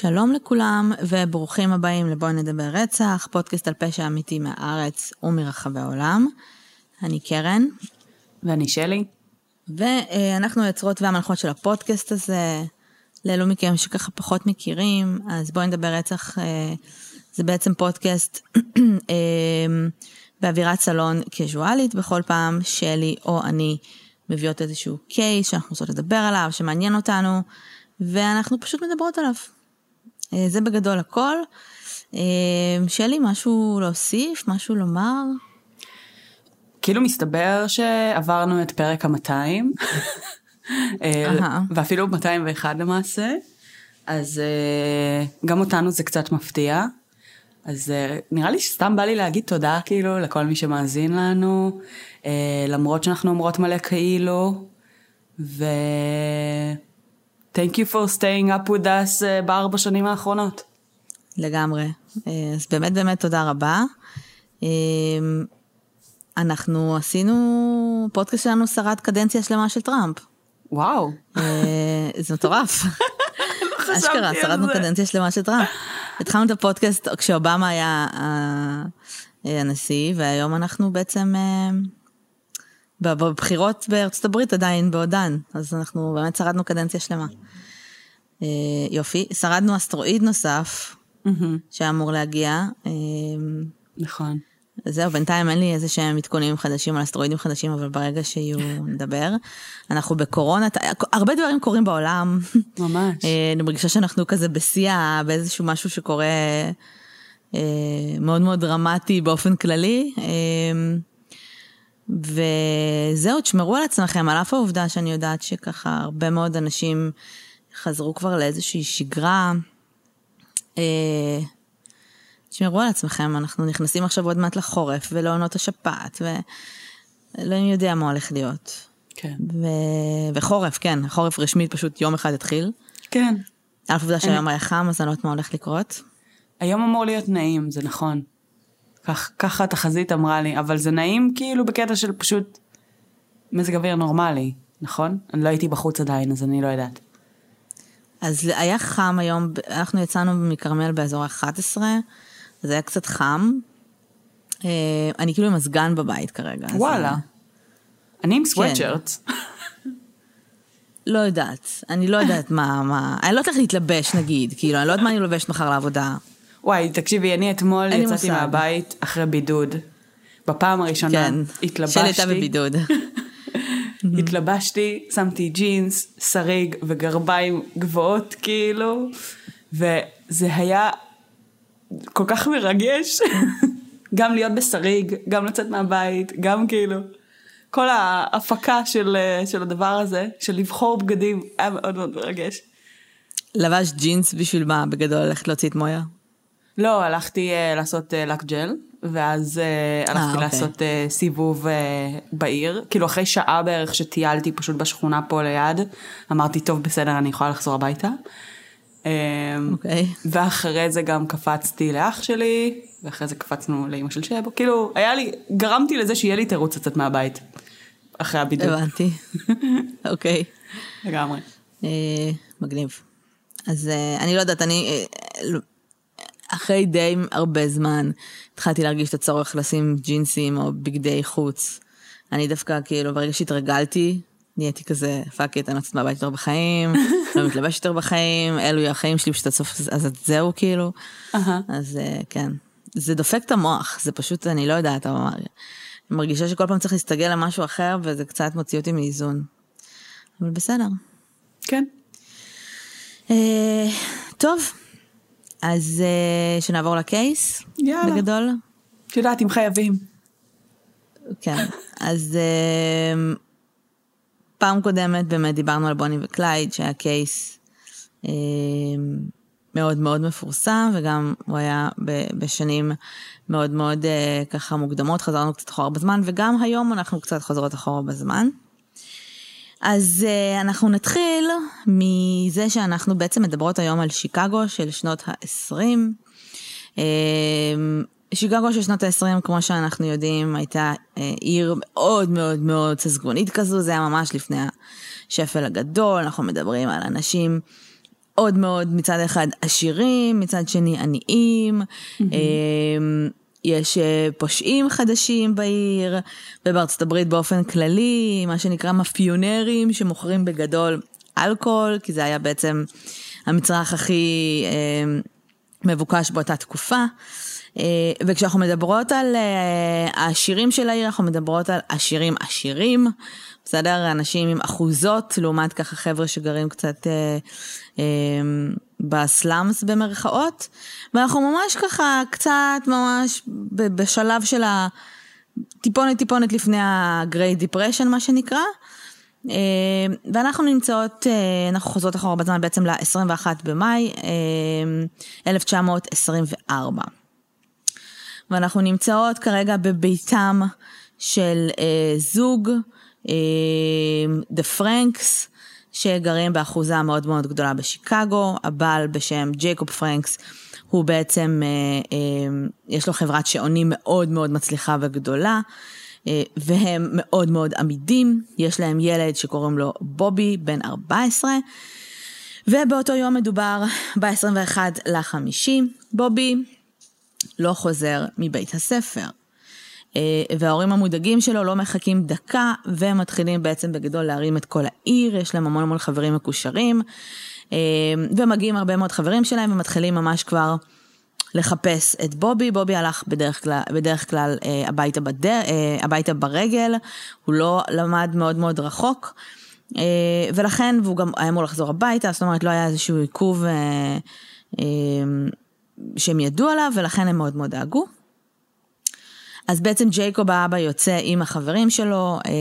שלום לכולם וברוכים הבאים לבואי נדבר רצח, פודקאסט על פשע אמיתי מהארץ ומרחבי העולם. אני קרן. ואני שלי. ואנחנו היוצרות והמנחות של הפודקאסט הזה. לאלו מכם שככה פחות מכירים, אז בואי נדבר רצח, אה, זה בעצם פודקאסט אה, באווירת סלון קזואלית, בכל פעם שלי או אני מביאות איזשהו קייס שאנחנו רוצות לדבר עליו, שמעניין אותנו, ואנחנו פשוט מדברות עליו. אה, זה בגדול הכל. שלי, משהו להוסיף? משהו לומר? כאילו מסתבר שעברנו את פרק המאתיים. ואפילו 201 למעשה, אז אה, גם אותנו זה קצת מפתיע. אז אה, נראה לי שסתם בא לי להגיד תודה כאילו לכל מי שמאזין לנו, אה, למרות שאנחנו אומרות מלא כאילו, ו... Thank you for staying up with us בארבע שנים האחרונות. לגמרי. אז באמת באמת תודה רבה. אנחנו עשינו, פודקאסט שלנו שרד קדנציה שלמה של טראמפ. וואו. אה, זה מטורף. לא אשכרה, שרדנו קדנציה שלמה של טראמפ. התחלנו את הפודקאסט כשאובמה היה אה, הנשיא, והיום אנחנו בעצם אה, בבחירות בארצות הברית עדיין בעודן, אז אנחנו באמת שרדנו קדנציה שלמה. יופי, שרדנו אסטרואיד נוסף, שהיה אמור להגיע. נכון. זהו, בינתיים אין לי איזה שהם עדכונים חדשים על אסטרואידים חדשים, אבל ברגע שיהיו, נדבר. אנחנו בקורונה, הרבה דברים קורים בעולם. ממש. אה, אני מרגישה שאנחנו כזה בשיא, באיזשהו משהו שקורה אה, מאוד מאוד דרמטי באופן כללי. אה, וזהו, תשמרו על עצמכם, על אף העובדה שאני יודעת שככה הרבה מאוד אנשים חזרו כבר לאיזושהי שגרה. תשמרו על עצמכם, אנחנו נכנסים עכשיו עוד מעט לחורף ולעונות השפעת, ואלוהים יודע מה הולך להיות. כן. ו... וחורף, כן, חורף רשמית פשוט יום אחד התחיל. כן. על אף עובדה שהיום היה חם, אז אני לא יודעת מה הולך לקרות. היום אמור להיות נעים, זה נכון. כך, ככה התחזית אמרה לי, אבל זה נעים כאילו בקטע של פשוט מזג אוויר נורמלי, נכון? אני לא הייתי בחוץ עדיין, אז אני לא יודעת. אז היה חם היום, אנחנו יצאנו מכרמל באזור ה-11, זה היה קצת חם. אה, אני כאילו עם מזגן בבית כרגע. וואלה. אני עם סוואטשרט. כן. לא יודעת, אני לא יודעת מה, מה, אני לא יודעת איך להתלבש נגיד, כאילו, אני לא יודעת מה אני לובשת מחר לעבודה. וואי, תקשיבי, אני אתמול יצאתי מהבית אחרי בידוד. בפעם הראשונה כן, התלבשתי. שלי הייתה בבידוד. התלבשתי, שמתי ג'ינס, שריג וגרביים גבוהות כאילו, וזה היה כל כך מרגש. גם להיות בשריג, גם לצאת מהבית, גם כאילו. כל ההפקה של, של הדבר הזה, של לבחור בגדים, היה מאוד מאוד מרגש. לבש ג'ינס בשביל מה? בגדול ללכת להוציא את מויה? לא, הלכתי uh, לעשות uh, לק ג'ל, ואז uh, הלכתי 아, לעשות uh, סיבוב uh, בעיר. כאילו אחרי שעה בערך שטיילתי פשוט בשכונה פה ליד, אמרתי, טוב, בסדר, אני יכולה לחזור הביתה. אמ, אוקיי. ואחרי זה גם קפצתי לאח שלי, ואחרי זה קפצנו לאימא של שבו, כאילו, היה לי, גרמתי לזה שיהיה לי תירוץ לצאת מהבית. אחרי הבידוד. הבנתי, אוקיי. לגמרי. מגניב. אז אני לא יודעת, אני אחרי די הרבה זמן התחלתי להרגיש את הצורך לשים ג'ינסים או בגדי חוץ. אני דווקא כאילו ברגע שהתרגלתי נהייתי כזה, fuck it, אני לא יוצאת מהבית יותר בחיים, לא מתלבש יותר בחיים, אלו החיים שלי פשוט הסוף, אז זהו כאילו. אז אה, כן. זה דופק את המוח, זה פשוט, אני לא יודעת, אבל אני מרגישה שכל פעם צריך להסתגל למשהו אחר, וזה קצת מוציא אותי מאיזון. אבל בסדר. כן. אה, טוב, אז אה, שנעבור ל case, יאללה. בגדול. את יודעת, אם חייבים. כן, אז... פעם קודמת באמת דיברנו על בוני וקלייד, שהיה case אה, מאוד מאוד מפורסם, וגם הוא היה בשנים מאוד מאוד אה, ככה מוקדמות, חזרנו קצת אחורה בזמן, וגם היום אנחנו קצת חוזרות אחורה בזמן. אז אה, אנחנו נתחיל מזה שאנחנו בעצם מדברות היום על שיקגו של שנות ה-20. אה, שיקגו של שנות ה-20, כמו שאנחנו יודעים, הייתה אה, עיר מאוד מאוד מאוד ססגונית כזו, זה היה ממש לפני השפל הגדול, אנחנו מדברים על אנשים מאוד מאוד מצד אחד עשירים, מצד שני עניים. Mm-hmm. יש אה, פושעים חדשים בעיר, ובארצות הברית באופן כללי, מה שנקרא מאפיונרים שמוכרים בגדול אלכוהול, כי זה היה בעצם המצרך הכי אה, מבוקש באותה תקופה. אה, וכשאנחנו מדברות על אה, העשירים של העיר, אנחנו מדברות על עשירים עשירים, בסדר? אנשים עם אחוזות, לעומת ככה חבר'ה שגרים קצת אה, אה, בסלאמס במרכאות, ואנחנו ממש ככה קצת ממש בשלב של הטיפונת טיפונת לפני ה-Great Depression מה שנקרא. אה, ואנחנו נמצאות, אה, אנחנו חוזרות אחורה בזמן בעצם ל-21 במאי 1924. אה, ואנחנו נמצאות כרגע בביתם של זוג, The Franks, שגרים באחוזה מאוד מאוד גדולה בשיקגו, הבעל בשם ג'ייקוב פרנקס הוא בעצם, יש לו חברת שעונים מאוד מאוד מצליחה וגדולה. אה, והם מאוד מאוד עמידים, יש להם ילד שקוראים לו בובי, בן 14, ובאותו יום מדובר ב-21 לחמישי, בובי לא חוזר מבית הספר. אה, וההורים המודאגים שלו לא מחכים דקה ומתחילים בעצם בגדול להרים את כל העיר, יש להם המון המון חברים מקושרים אה, ומגיעים הרבה מאוד חברים שלהם ומתחילים ממש כבר לחפש את בובי, בובי הלך בדרך כלל, בדרך כלל אה, הביתה, בדר, הביתה ברגל, הוא לא למד מאוד מאוד רחוק, ולכן, והוא גם היה אמור לחזור הביתה, זאת אומרת לא היה איזשהו עיכוב שהם ידעו עליו, ולכן הם מאוד מאוד דאגו. אז בעצם ג'ייקוב האבא יוצא עם החברים שלו, אה,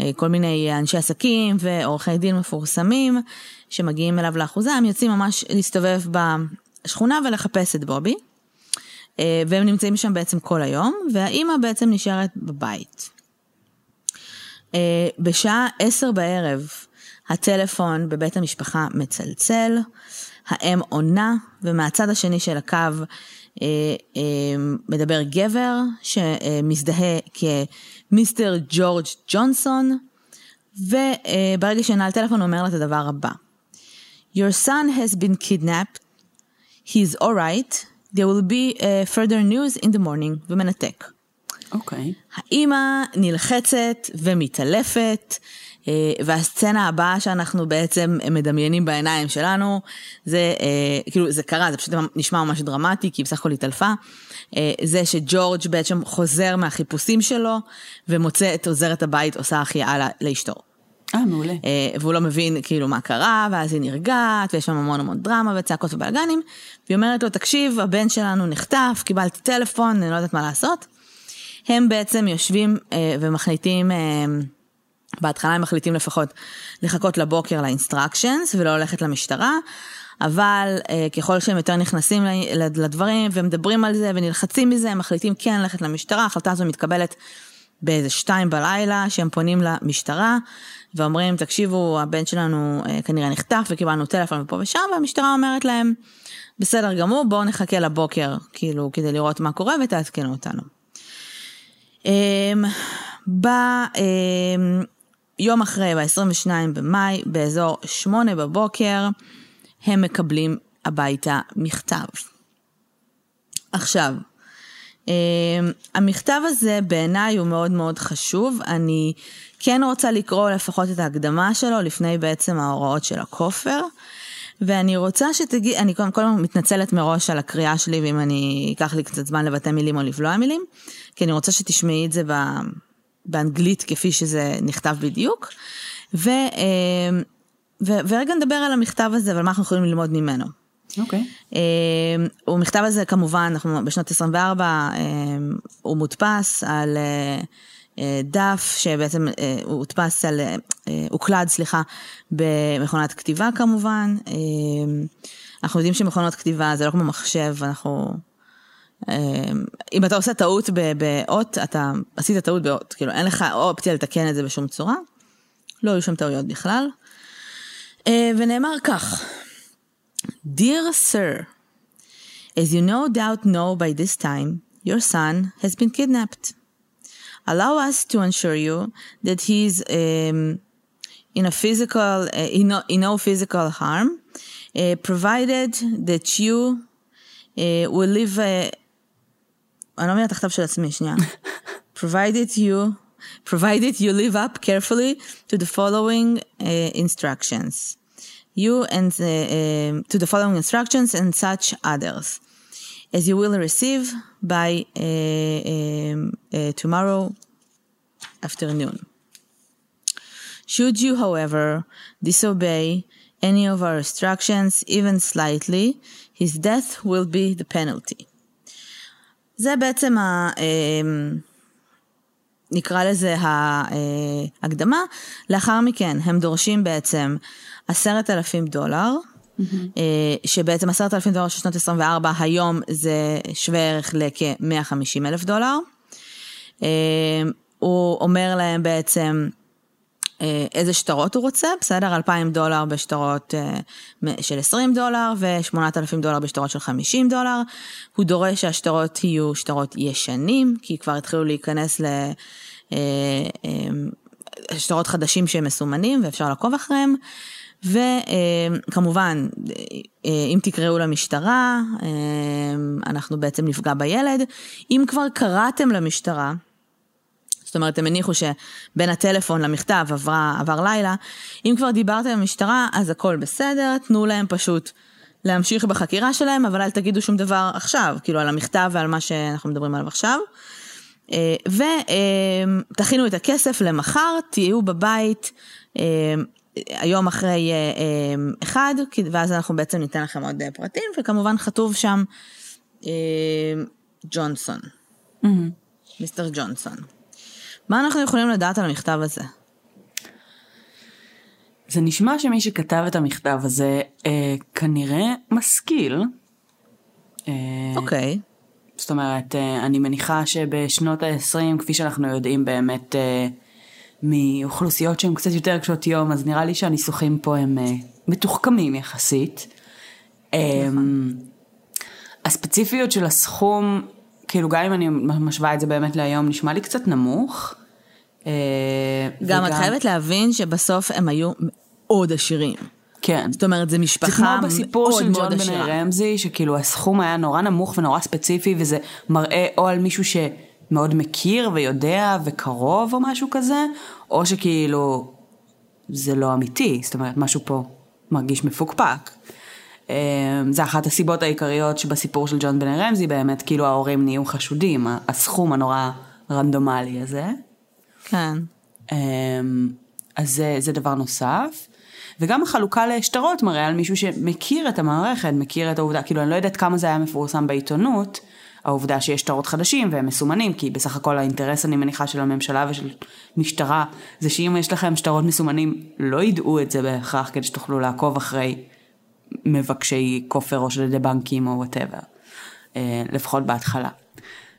אה, כל מיני אנשי עסקים ועורכי דין מפורסמים שמגיעים אליו לאחוזה, הם יוצאים ממש להסתובב השכונה ולחפש את בובי. אה, והם נמצאים שם בעצם כל היום, והאימא בעצם נשארת בבית. בשעה עשר בערב הטלפון בבית המשפחה מצלצל, האם עונה, ומהצד השני של הקו מדבר גבר שמזדהה כמיסטר ג'ורג' ג'ונסון, וברגע שנעל טלפון הוא אומר לה את הדבר הבא: Your son has been kidnapped he's alright, there will be uh, further news in the morning, ומנתק. אוקיי. Okay. האימא נלחצת ומתעלפת, והסצנה הבאה שאנחנו בעצם מדמיינים בעיניים שלנו, זה uh, כאילו זה קרה, זה פשוט נשמע ממש דרמטי, כי בסך הכל התעלפה. Uh, זה שג'ורג' בעצם חוזר מהחיפושים שלו, ומוצא את עוזרת הבית עושה החייאה לאשתו. אה, מעולה. אה, והוא לא מבין כאילו מה קרה, ואז היא נרגעת, ויש שם המון המון דרמה וצעקות ובלאגנים, והיא אומרת לו, תקשיב, הבן שלנו נחטף, קיבלתי טלפון, אני לא יודעת מה לעשות. הם בעצם יושבים אה, ומחליטים, אה, בהתחלה הם מחליטים לפחות לחכות לבוקר לאינסטרקשנס ולא ללכת למשטרה, אבל אה, ככל שהם יותר נכנסים לדברים ומדברים על זה ונלחצים מזה, הם מחליטים כן ללכת למשטרה, ההחלטה הזו מתקבלת באיזה שתיים בלילה, שהם פונים למשטרה. ואומרים, תקשיבו, הבן שלנו אה, כנראה נחטף וקיבלנו טלפון ופה ושם, והמשטרה אומרת להם, בסדר גמור, בואו נחכה לבוקר, כאילו, כדי לראות מה קורה ותעדכנו אותנו. אה, ביום אחרי, ב-22 במאי, באזור 8 בבוקר, הם מקבלים הביתה מכתב. עכשיו, אה, המכתב הזה בעיניי הוא מאוד מאוד חשוב. אני כן רוצה לקרוא לפחות את ההקדמה שלו לפני בעצם ההוראות של הכופר. ואני רוצה שתגיד, אני קודם כל מתנצלת מראש על הקריאה שלי, ואם אני אקח לי קצת זמן לבטא מילים או לבלוע מילים, כי אני רוצה שתשמעי את זה באנגלית כפי שזה נכתב בדיוק. ו, אה, ו, ורגע נדבר על המכתב הזה ועל מה אנחנו יכולים ללמוד ממנו. אוקיי. Okay. הוא מכתב הזה כמובן, אנחנו בשנת 24, הוא מודפס על אה, דף שבעצם אה, הוא הודפס על, אה, הוקלד, סליחה, במכונת כתיבה כמובן. אנחנו יודעים שמכונות כתיבה זה לא כמו מחשב, אנחנו... אם אתה עושה טעות באות, אתה עשית טעות באות, כאילו אין לך אופציה לתקן את זה בשום צורה. לא היו שם טעויות בכלל. ונאמר כך, Dear sir, as you no doubt know by this time, your son has been kidnapped. allow us to ensure you that he's um, in a physical, uh, in, no, in no physical harm, uh, provided that you uh, will live, uh, אני לא מבינה את הכתב של עצמי, שנייה. provided you, provided you live up carefully to the following uh, instructions. You and uh, um, to the following instructions and such others, as you will receive by uh, um, uh, tomorrow afternoon. Should you, however, disobey any of our instructions, even slightly, his death will be the penalty. זה בעצם ה... נקרא לזה ההקדמה. לאחר מכן הם דורשים בעצם עשרת אלפים דולר, mm-hmm. שבעצם עשרת אלפים דולר של שנות 24 היום זה שווה ערך לכ-150 אלף דולר. הוא אומר להם בעצם איזה שטרות הוא רוצה, בסדר? 2,000 דולר בשטרות של 20 דולר ו-8,000 דולר בשטרות של 50 דולר. הוא דורש שהשטרות יהיו שטרות ישנים, כי כבר התחילו להיכנס ל... שטרות חדשים מסומנים ואפשר לעקוב אחריהם. וכמובן, אם תקראו למשטרה, אנחנו בעצם נפגע בילד. אם כבר קראתם למשטרה, זאת אומרת, הם הניחו שבין הטלפון למכתב עברה, עבר לילה. אם כבר דיברתם עם המשטרה, אז הכל בסדר, תנו להם פשוט להמשיך בחקירה שלהם, אבל אל תגידו שום דבר עכשיו, כאילו על המכתב ועל מה שאנחנו מדברים עליו עכשיו. ותכינו את הכסף למחר, תהיו בבית היום אחרי אחד, ואז אנחנו בעצם ניתן לכם עוד פרטים, וכמובן כתוב שם ג'ונסון, מיסטר ג'ונסון. מה אנחנו יכולים לדעת על המכתב הזה? זה נשמע שמי שכתב את המכתב הזה אה, כנראה משכיל. אוקיי. Okay. זאת אומרת, אה, אני מניחה שבשנות ה-20, כפי שאנחנו יודעים באמת אה, מאוכלוסיות שהן קצת יותר קשות יום, אז נראה לי שהניסוחים פה הם אה, מתוחכמים יחסית. נכון. הספציפיות של הסכום, כאילו גם אם אני משווה את זה באמת להיום, נשמע לי קצת נמוך. גם את חייבת להבין שבסוף הם היו מאוד עשירים. כן. זאת אומרת, זו משפחה מאוד מאוד עשירה. זה כמו בסיפור של ג'ון בני רמזי, שכאילו הסכום היה נורא נמוך ונורא ספציפי, וזה מראה או על מישהו שמאוד מכיר ויודע וקרוב או משהו כזה, או שכאילו זה לא אמיתי, זאת אומרת, משהו פה מרגיש מפוקפק. זה אחת הסיבות העיקריות שבסיפור של ג'ון בני רמזי באמת כאילו ההורים נהיו חשודים, הסכום הנורא רנדומלי הזה. כן. אז זה, זה דבר נוסף. וגם החלוקה לשטרות מראה על מישהו שמכיר את המערכת, מכיר את העובדה, כאילו אני לא יודעת כמה זה היה מפורסם בעיתונות, העובדה שיש שטרות חדשים והם מסומנים, כי בסך הכל האינטרס אני מניחה של הממשלה ושל משטרה, זה שאם יש לכם שטרות מסומנים, לא ידעו את זה בהכרח כדי שתוכלו לעקוב אחרי מבקשי כופר או שודדי בנקים או whatever, לפחות בהתחלה.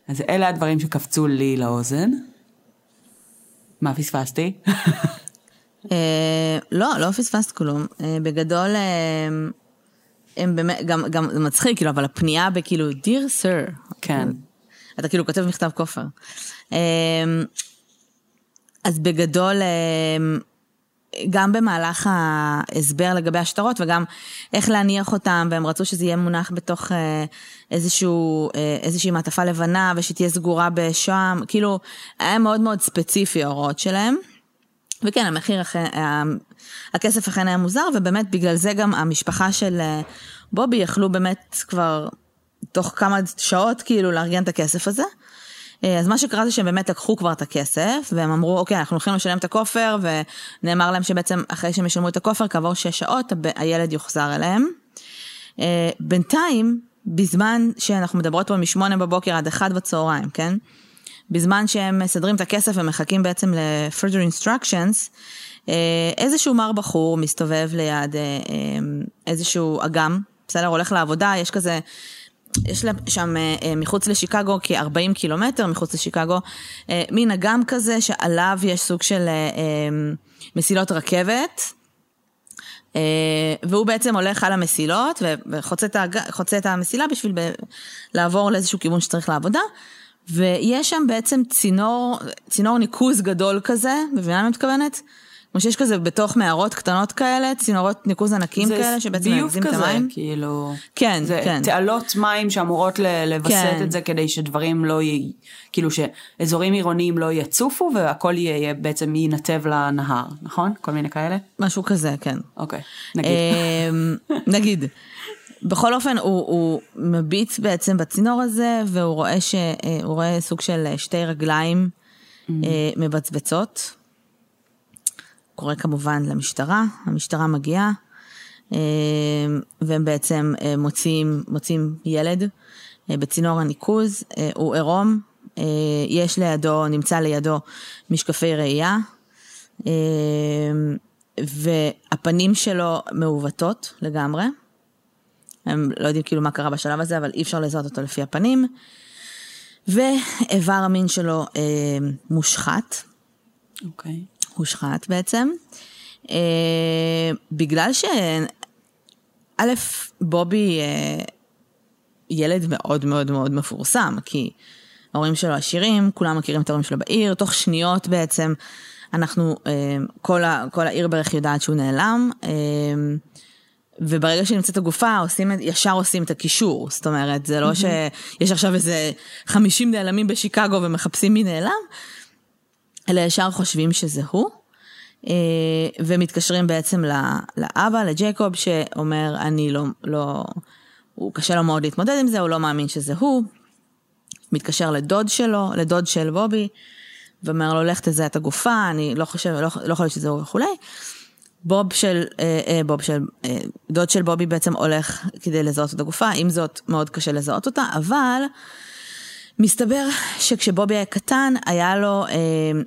אז אלה הדברים שקפצו לי לאוזן. מה פספסתי? אה, לא, לא פספסת כלום. אה, בגדול, אה, הם באמת, גם, גם זה מצחיק, כאילו, אבל הפנייה בכאילו, Dear Sir. כן. אתה כאילו כותב מכתב כופר. אז בגדול, גם במהלך ההסבר לגבי השטרות וגם איך להניח אותם, והם רצו שזה יהיה מונח בתוך איזשהו, איזושהי מעטפה לבנה ושתהיה סגורה בשם, כאילו, היה מאוד מאוד ספציפי ההוראות שלהם. וכן, המחיר, אכן, הכסף אכן היה מוזר, ובאמת בגלל זה גם המשפחה של אה, בובי יכלו באמת כבר תוך כמה שעות כאילו לארגן את הכסף הזה. אה, אז מה שקרה זה שהם באמת לקחו כבר את הכסף, והם אמרו, אוקיי, אנחנו הולכים לשלם את הכופר, ונאמר להם שבעצם אחרי שהם ישלמו את הכופר, כעבור שש שעות, הילד יוחזר אליהם. אה, בינתיים, בזמן שאנחנו מדברות פה משמונה בבוקר עד אחד בצהריים, כן? בזמן שהם מסדרים את הכסף ומחכים בעצם ל-further instructions, אה, איזשהו מר בחור מסתובב ליד איזשהו אגם, בסדר? הולך לעבודה, יש כזה, יש שם מחוץ לשיקגו כ-40 קילומטר מחוץ לשיקגו, מין אגם כזה שעליו יש סוג של מסילות רכבת. והוא בעצם הולך על המסילות וחוצה את המסילה בשביל לעבור לאיזשהו כיוון שצריך לעבודה. ויש שם בעצם צינור, צינור ניקוז גדול כזה, מבינה מה אני מתכוונת? כמו שיש כזה בתוך מערות קטנות כאלה, צינורות ניקוז ענקים זה כאלה, שבעצם ביוב מנקזים את כזה, המים. כאילו... כן, זה כן. תעלות מים שאמורות לווסת כן. את זה כדי שדברים לא י... כאילו שאזורים עירוניים לא יצופו והכל יהיה בעצם ינתב לנהר, נכון? כל מיני כאלה? משהו כזה, כן. אוקיי, נגיד. אמ, נגיד. בכל אופן, הוא, הוא מביט בעצם בצינור הזה, והוא רואה, ש, אה, רואה סוג של אה, שתי רגליים אה, מבצבצות. קורא כמובן למשטרה, המשטרה מגיעה, אה, והם בעצם אה, מוצאים, מוצאים ילד אה, בצינור הניקוז, הוא עירום, יש לידו, נמצא לידו משקפי ראייה, והפנים שלו מעוותות לגמרי. הם לא יודעים כאילו מה קרה בשלב הזה, אבל אי אפשר לזהות אותו לפי הפנים. ואיבר המין שלו אה, מושחת, אוקיי. הושחת בעצם, אה, בגלל ש... א', בובי אה, ילד מאוד מאוד מאוד מפורסם, כי ההורים שלו עשירים, כולם מכירים את ההורים שלו בעיר, תוך שניות בעצם אנחנו, אה, כל, ה, כל העיר בערך יודעת שהוא נעלם, אה, וברגע שנמצאת הגופה, עושים, ישר עושים את הקישור, זאת אומרת, זה לא שיש עכשיו איזה 50 נעלמים בשיקגו ומחפשים מי נעלם, אלא ישר חושבים שזה הוא, אה, ומתקשרים בעצם לאבא, לג'ייקוב, שאומר, אני לא, לא, הוא קשה לו מאוד להתמודד עם זה, הוא לא מאמין שזה הוא, מתקשר לדוד שלו, לדוד של בובי, ואומר לו, לך תזהה את הגופה, אני לא חושב, לא, לא יכול להיות שזה הוא וכולי. בוב של, אה, אה, בוב של, אה, דוד של בובי בעצם הולך כדי לזהות את הגופה, עם זאת מאוד קשה לזהות אותה, אבל מסתבר שכשבובי היה קטן, היה לו, אה,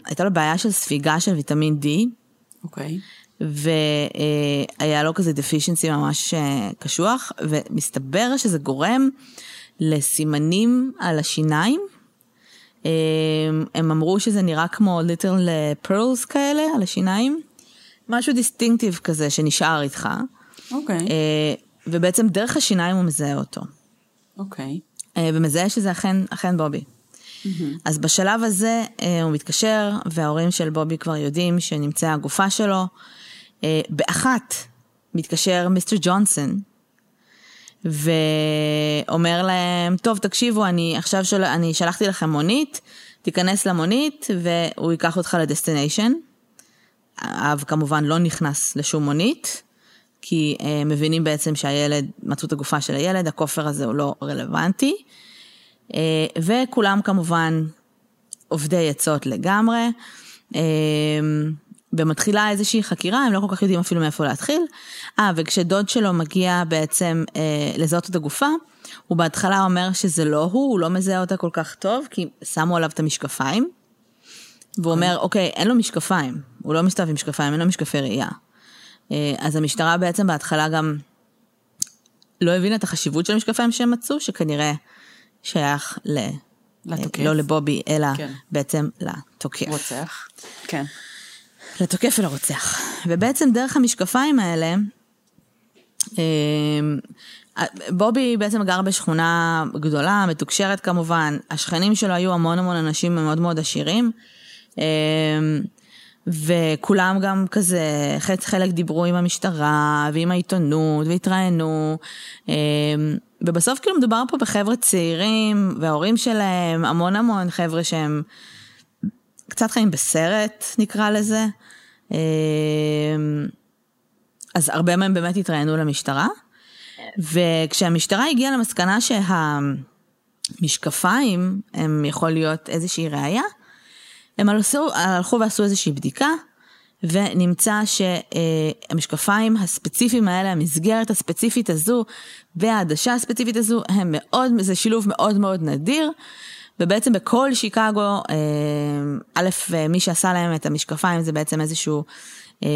הייתה לו בעיה של ספיגה של ויטמין D, אוקיי. והיה לו כזה דפישנסי ממש אה, קשוח, ומסתבר שזה גורם לסימנים על השיניים. אה, הם אמרו שזה נראה כמו ליטל פרלס כאלה על השיניים, משהו דיסטינקטיב כזה שנשאר איתך, אוקיי. אה, ובעצם דרך השיניים הוא מזהה אותו. אוקיי. אה, ומזהה שזה אכן, אכן בובי. אז בשלב הזה אה, הוא מתקשר, וההורים של בובי כבר יודעים שנמצאה הגופה שלו. אה, באחת מתקשר מיסטר ג'ונסון, ואומר להם, טוב, תקשיבו, אני עכשיו של... אני שלחתי לכם מונית, תיכנס למונית והוא ייקח אותך לדסטיניישן. האב כמובן לא נכנס לשום מונית, כי אה, מבינים בעצם שהילד, מצאו את הגופה של הילד, הכופר הזה הוא לא רלוונטי. אה, וכולם כמובן עובדי עצות לגמרי. אה, ומתחילה איזושהי חקירה, הם לא כל כך יודעים אפילו מאיפה להתחיל. אה, וכשדוד שלו מגיע בעצם אה, לזהות את הגופה, הוא בהתחלה אומר שזה לא הוא, הוא לא מזהה אותה כל כך טוב, כי שמו עליו את המשקפיים. והוא אומר, אוקיי, אין לו משקפיים, הוא לא מסתובב עם משקפיים, אין לו משקפי ראייה. אה, אז המשטרה בעצם בהתחלה גם לא הבינה את החשיבות של המשקפיים שהם מצאו, שכנראה שייך ל... לתוקף. לא לבובי, אלא כן. בעצם לתוקף. רוצח. כן. לתוקף ולרוצח. ובעצם דרך המשקפיים האלה, אה, בובי בעצם גר בשכונה גדולה, מתוקשרת כמובן, השכנים שלו היו המון המון אנשים מאוד מאוד עשירים, אה, וכולם גם כזה, חלק, דיברו עם המשטרה ועם העיתונות והתראיינו, אה, ובסוף כאילו מדובר פה בחבר'ה צעירים וההורים שלהם, המון המון חבר'ה שהם קצת חיים בסרט נקרא לזה. אה, אז הרבה מהם באמת התראיינו למשטרה, וכשהמשטרה הגיעה למסקנה שהמשקפיים הם יכול להיות איזושהי ראייה, הם הלכו, הלכו ועשו איזושהי בדיקה, ונמצא שהמשקפיים הספציפיים האלה, המסגרת הספציפית הזו והעדשה הספציפית הזו, הם מאוד, זה שילוב מאוד מאוד נדיר. ובעצם בכל שיקגו, אה, א', מי שעשה להם את המשקפיים זה בעצם איזשהו, אה,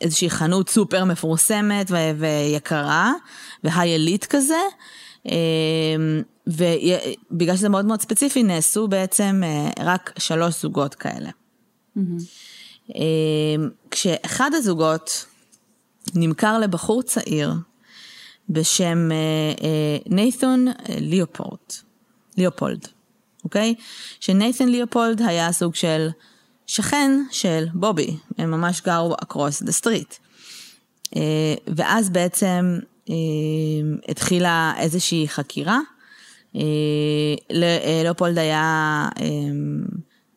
איזושהי חנות סופר מפורסמת ויקרה, ו high elite כזה. אה, ובגלל שזה מאוד מאוד ספציפי, נעשו בעצם אה, רק שלוש זוגות כאלה. אה, כשאחד הזוגות נמכר לבחור צעיר בשם נייתון ליאופולד, ליאופולד, אוקיי? שנייתון ליאופולד היה סוג של שכן של בובי, הם ממש גרו across the street. אה, ואז בעצם אה, התחילה איזושהי חקירה. אה, לאופולד היה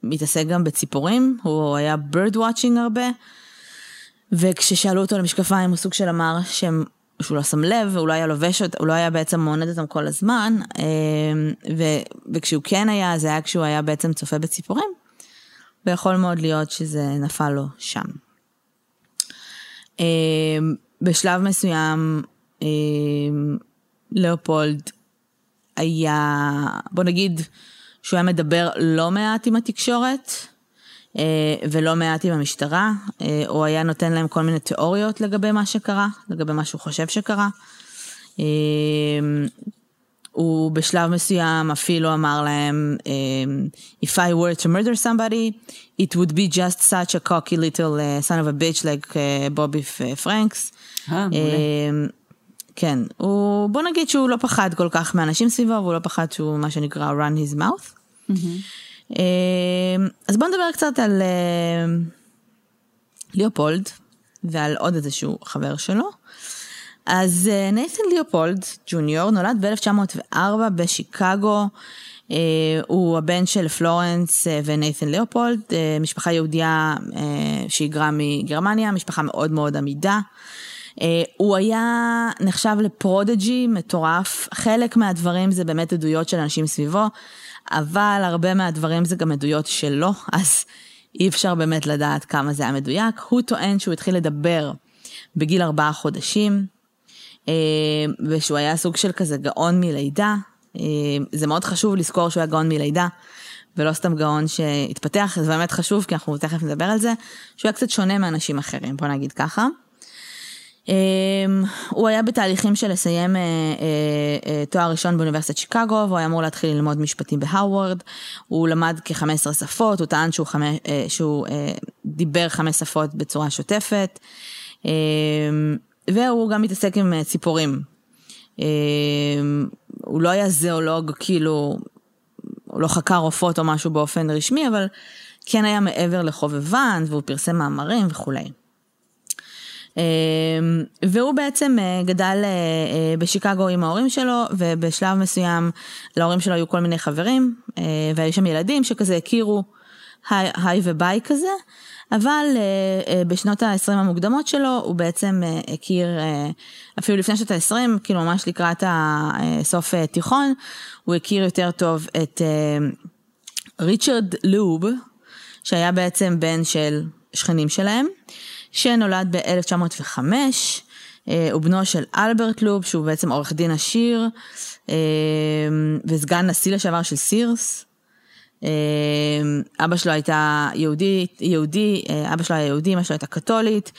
מתעסק גם בציפורים, הוא היה bird watching הרבה, וכששאלו אותו למשקפיים הוא סוג של אמר שהם, שהוא לא שם לב, והוא לא היה לובש אותם, הוא לא היה בעצם מוענד אותם כל הזמן, ו, וכשהוא כן היה, זה היה כשהוא היה בעצם צופה בציפורים, ויכול מאוד להיות שזה נפל לו שם. בשלב מסוים לאופולד היה, בוא נגיד, שהוא היה מדבר לא מעט עם התקשורת ולא מעט עם המשטרה, הוא היה נותן להם כל מיני תיאוריות לגבי מה שקרה, לגבי מה שהוא חושב שקרה. הוא בשלב מסוים אפילו אמר להם, If I were to murder somebody, it would be just such a cocky little uh, son of a bitch like Bobby Franks. אה, מעולה. כן, הוא, בוא נגיד שהוא לא פחד כל כך מאנשים סביבו, והוא לא פחד שהוא מה שנקרא run his mouth. Mm-hmm. אז בוא נדבר קצת על ליאופולד ועל עוד איזשהו חבר שלו. אז נייתן ליאופולד ג'וניור נולד ב-1904 בשיקגו. Uh, הוא הבן של פלורנס uh, ונייתן ליאופולד, uh, משפחה יהודייה שהיגרה מגרמניה, משפחה מאוד מאוד עמידה. Uh, הוא היה נחשב לפרודג'י מטורף, חלק מהדברים זה באמת עדויות של אנשים סביבו, אבל הרבה מהדברים זה גם עדויות שלו, אז אי אפשר באמת לדעת כמה זה היה מדויק. הוא טוען שהוא התחיל לדבר בגיל ארבעה חודשים, uh, ושהוא היה סוג של כזה גאון מלידה. Uh, זה מאוד חשוב לזכור שהוא היה גאון מלידה. ולא סתם גאון שהתפתח, זה באמת חשוב, כי אנחנו תכף נדבר על זה, שהוא היה קצת שונה מאנשים אחרים, בוא נגיד ככה. הוא היה בתהליכים של לסיים תואר ראשון באוניברסיטת שיקגו, והוא היה אמור להתחיל ללמוד משפטים בהרווארד. הוא למד כ-15 שפות, הוא טען שהוא, חמש, שהוא דיבר חמש שפות בצורה שוטפת, והוא גם מתעסק עם ציפורים. הוא לא היה זואולוג, כאילו, הוא לא חקר עופות או משהו באופן רשמי, אבל כן היה מעבר לחובבן, והוא פרסם מאמרים וכולי. והוא בעצם גדל בשיקגו עם ההורים שלו, ובשלב מסוים להורים שלו היו כל מיני חברים, והיו שם ילדים שכזה הכירו היי וביי כזה, אבל בשנות ה-20 המוקדמות שלו הוא בעצם הכיר, אפילו לפני שנות ה-20, כאילו ממש לקראת הסוף תיכון, הוא הכיר יותר טוב את ריצ'רד לוב, שהיה בעצם בן של שכנים שלהם. שנולד ב-1905, הוא בנו של אלברט לוב, שהוא בעצם עורך דין עשיר, וסגן נשיא לשעבר של סירס. אבא שלו הייתה יהודי, יהודי, אבא שלו היה יהודי, אמא שלו הייתה קתולית,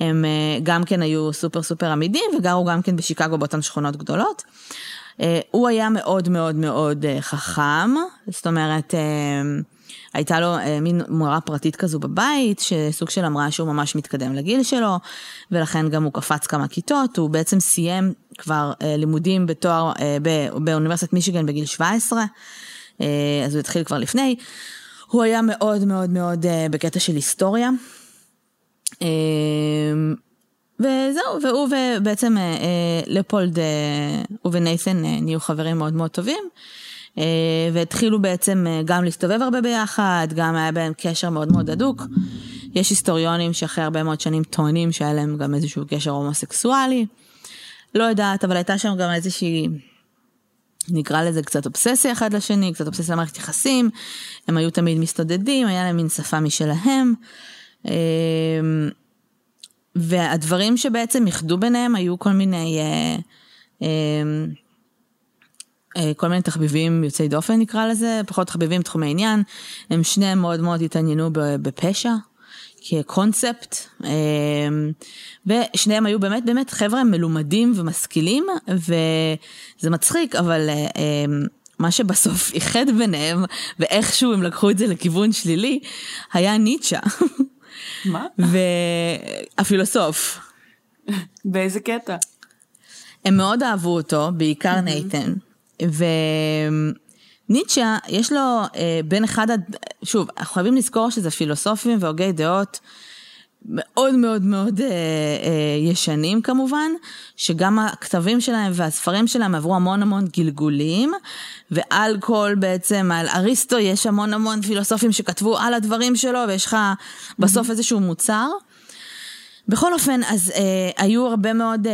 הם גם כן היו סופר סופר עמידים וגרו גם כן בשיקגו באותן שכונות גדולות. הוא היה מאוד מאוד מאוד חכם, זאת אומרת, הייתה לו אה, מין מורה פרטית כזו בבית, שסוג של אמרה שהוא ממש מתקדם לגיל שלו, ולכן גם הוא קפץ כמה כיתות, הוא בעצם סיים כבר אה, לימודים בתואר, אה, באוניברסיטת מישיגן בגיל 17, אה, אז הוא התחיל כבר לפני. הוא היה מאוד מאוד מאוד אה, בקטע של היסטוריה. אה, וזהו, והוא ובעצם אה, אה, לפולד, אה, ונייתן אה, נהיו חברים מאוד מאוד טובים. והתחילו בעצם גם להסתובב הרבה ביחד, גם היה בהם קשר מאוד מאוד הדוק. יש היסטוריונים שאחרי הרבה מאוד שנים טוענים שהיה להם גם איזשהו קשר הומוסקסואלי. לא יודעת, אבל הייתה שם גם איזושהי, נקרא לזה קצת אובססיה אחד לשני, קצת אובססיה למערכת יחסים. הם היו תמיד מסתודדים, היה להם מין שפה משלהם. והדברים שבעצם איחדו ביניהם היו כל מיני... כל מיני תחביבים יוצאי דופן נקרא לזה, פחות תחביבים תחומי עניין, הם שניהם מאוד מאוד התעניינו בפשע כקונספט, ושניהם היו באמת באמת חבר'ה מלומדים ומשכילים, וזה מצחיק, אבל מה שבסוף איחד ביניהם, ואיכשהו הם לקחו את זה לכיוון שלילי, היה ניטשה. מה? והפילוסוף. באיזה קטע? הם מאוד אהבו אותו, בעיקר נייתן. ניטשה, יש לו אה, בין אחד, עד- שוב, אנחנו חייבים לזכור שזה פילוסופים והוגי דעות מאוד מאוד מאוד אה, אה, ישנים כמובן, שגם הכתבים שלהם והספרים שלהם עברו המון המון גלגולים, ועל כל בעצם, על אריסטו יש המון המון פילוסופים שכתבו על הדברים שלו, ויש לך בסוף איזשהו מוצר. בכל אופן, אז אה, היו הרבה מאוד, אה,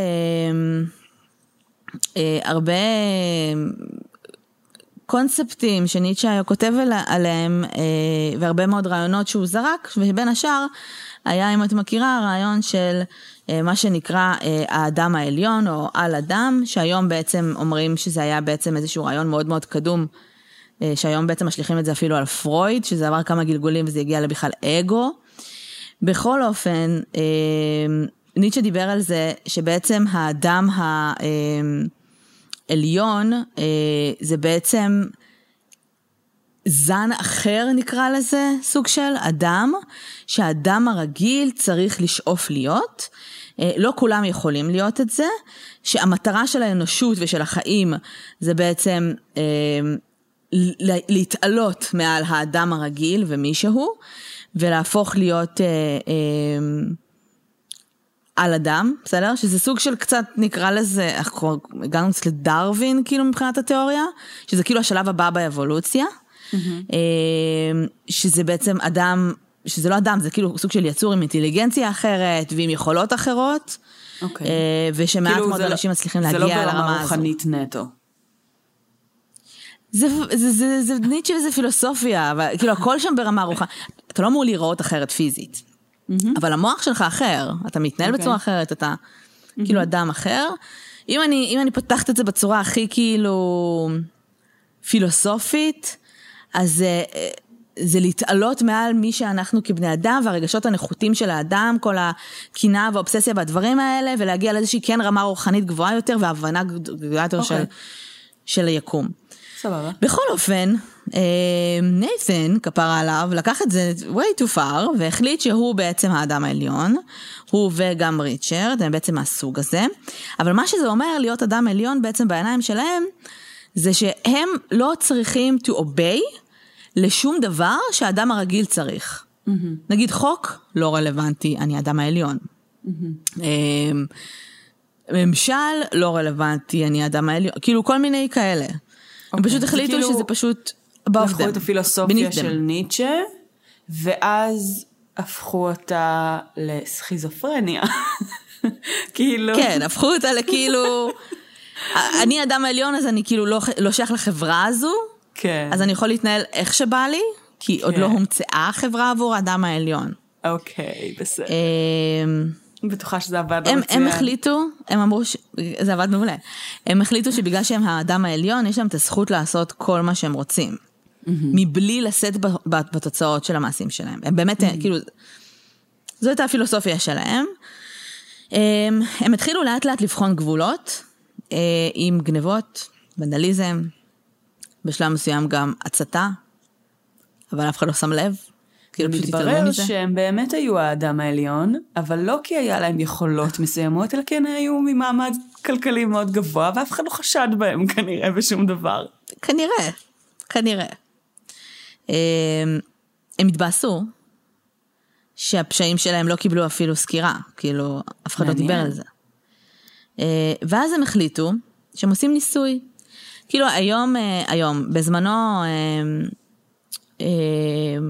הרבה קונספטים שניטשה היה כותב על- עליהם, אה, והרבה מאוד רעיונות שהוא זרק, ובין השאר היה, אם את מכירה, הרעיון של אה, מה שנקרא אה, האדם העליון, או על אדם, שהיום בעצם אומרים שזה היה בעצם איזשהו רעיון מאוד מאוד קדום, אה, שהיום בעצם משליכים את זה אפילו על פרויד, שזה עבר כמה גלגולים וזה הגיע לבכלל אגו. בכל אופן, אה, ניטשה דיבר על זה שבעצם האדם העליון אה, זה בעצם זן אחר נקרא לזה, סוג של אדם, שהאדם הרגיל צריך לשאוף להיות. אה, לא כולם יכולים להיות את זה, שהמטרה של האנושות ושל החיים זה בעצם אה, להתעלות מעל האדם הרגיל ומישהו, ולהפוך להיות אה, על אדם, בסדר? שזה סוג של קצת נקרא לזה, אנחנו כבר הגענו קצת לדרווין כאילו מבחינת התיאוריה, שזה כאילו השלב הבא באבולוציה, אה, שזה בעצם אדם, שזה לא אדם, זה כאילו סוג של יצור עם אינטליגנציה אחרת ועם יכולות אחרות, אוקיי. אה, ושמעט כאילו, מאוד זה לא- אנשים מצליחים זה להגיע לא לרמה ברמה הזו. רוחנית נטו. זה, זה, זה, זה ניטשה וזה פילוסופיה, אבל כאילו הכל שם ברמה רוחנית. אתה לא אמור להיראות אחרת פיזית, אבל המוח שלך אחר, אתה מתנהל אוקיי. בצורה אחרת, אתה כאילו אדם אחר. אם אני, אם אני פותחת את זה בצורה הכי כאילו פילוסופית, אז אה, אה, זה להתעלות מעל מי שאנחנו כבני אדם והרגשות הנחותים של האדם, כל הקנאה והאובססיה והדברים האלה, ולהגיע לאיזושהי כן רמה רוחנית גבוהה יותר והבנה גדולה יותר של, אוקיי. של היקום. סבבה. בכל אופן, נייתן, כפרה עליו, לקח את זה way too far, והחליט שהוא בעצם האדם העליון, הוא וגם ריצ'רד, הם בעצם מהסוג הזה. אבל מה שזה אומר להיות אדם עליון בעצם בעיניים שלהם, זה שהם לא צריכים to obey לשום דבר שהאדם הרגיל צריך. נגיד חוק, לא רלוונטי, אני האדם העליון. אה, ממשל, לא רלוונטי, אני האדם העליון, כאילו כל מיני כאלה. הם אוקיי, פשוט החליטו כאילו- שזה פשוט לקחו. את הפילוסופיה. של ניטשה, ואז הפכו אותה לסכיזופרניה. כאילו... כן, הפכו אותה לכאילו... אני אדם העליון, אז אני כאילו לא, לא שייך לחברה הזו, כן. אז אני יכול להתנהל איך שבא לי, כי עוד כן. לא הומצאה החברה עבור האדם העליון. אוקיי, בסדר. אמ, בטוחה שזה עבד הם, מצוין. הם החליטו, הם אמרו, ש... זה עבד מעולה, הם החליטו שבגלל שהם האדם העליון, יש להם את הזכות לעשות כל מה שהם רוצים. מבלי לשאת בתוצאות של המעשים שלהם. הם באמת, כאילו, זו הייתה הפילוסופיה שלהם. הם, הם התחילו לאט לאט לבחון גבולות, אה, עם גנבות, ונדליזם, בשלב מסוים גם הצתה, אבל אף אחד לא שם לב. כאילו פשוט התעלמו מתברר מזה. שהם באמת היו האדם העליון, אבל לא כי היה להם יכולות מסוימות, אלא כי הם היו ממעמד כלכלי מאוד גבוה, ואף אחד לא חשד בהם כנראה בשום דבר. כנראה, כנראה. אמ, הם התבאסו שהפשעים שלהם לא קיבלו אפילו סקירה, כאילו, אף אחד לא. דיבר על זה. אה, ואז הם החליטו שהם עושים ניסוי. כאילו היום, אה, היום, בזמנו, אה, אה,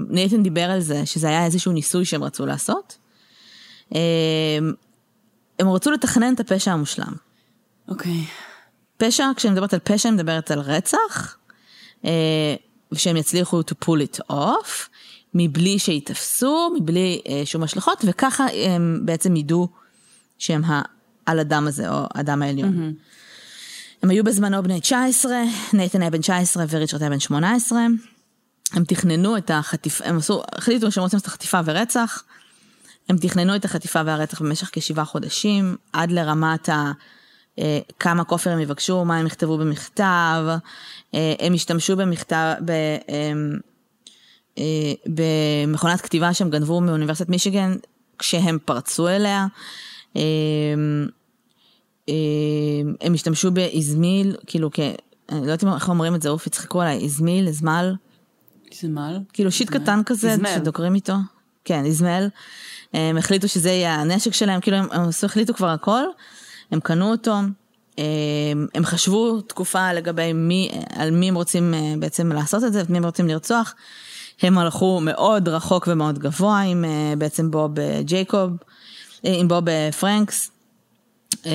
נייתן דיבר על זה, שזה היה איזשהו ניסוי שהם רצו לעשות. הם רצו לתכנן את הפשע המושלם. אוקיי. פשע, כשאני מדברת על פשע, אני מדברת על רצח, אה, ושהם יצליחו to pull it off, מבלי שייתפסו, מבלי אה, שום השלכות, וככה הם בעצם ידעו שהם העל אדם הזה, או האדם העליון. הם היו בזמנו בני 19, נייתן היה בן 19 וריצ'רד היה בן 18. הם תכננו את החטיפה, הם עשו, החליטו שהם רוצים לעשות חטיפה ורצח. הם תכננו את החטיפה והרצח במשך כשבעה חודשים, עד לרמת ה... אה, כמה כופר הם יבקשו, מה הם יכתבו במכתב, אה, הם השתמשו במכתב, ב, אה, אה, במכונת כתיבה שהם גנבו מאוניברסיטת מישיגן כשהם פרצו אליה. אה, אה, הם השתמשו באזמיל, כאילו כ... אני לא יודעת איך אומרים את זה, אוף, יצחקו עליי, איזמיל, איזמל, זמל. כאילו שיט קטן כזה, איזמל. שדוקרים איתו. כן, איזמל. הם החליטו שזה יהיה הנשק שלהם, כאילו הם, החליטו כבר הכל, הם קנו אותו, הם, הם חשבו תקופה לגבי מי, על מי הם רוצים אה, בעצם לעשות את זה, את מי הם רוצים לרצוח. הם הלכו מאוד רחוק ומאוד גבוה עם אה, בעצם בוב אה, ג'ייקוב, אה, עם בוב אה, פרנקס. אה,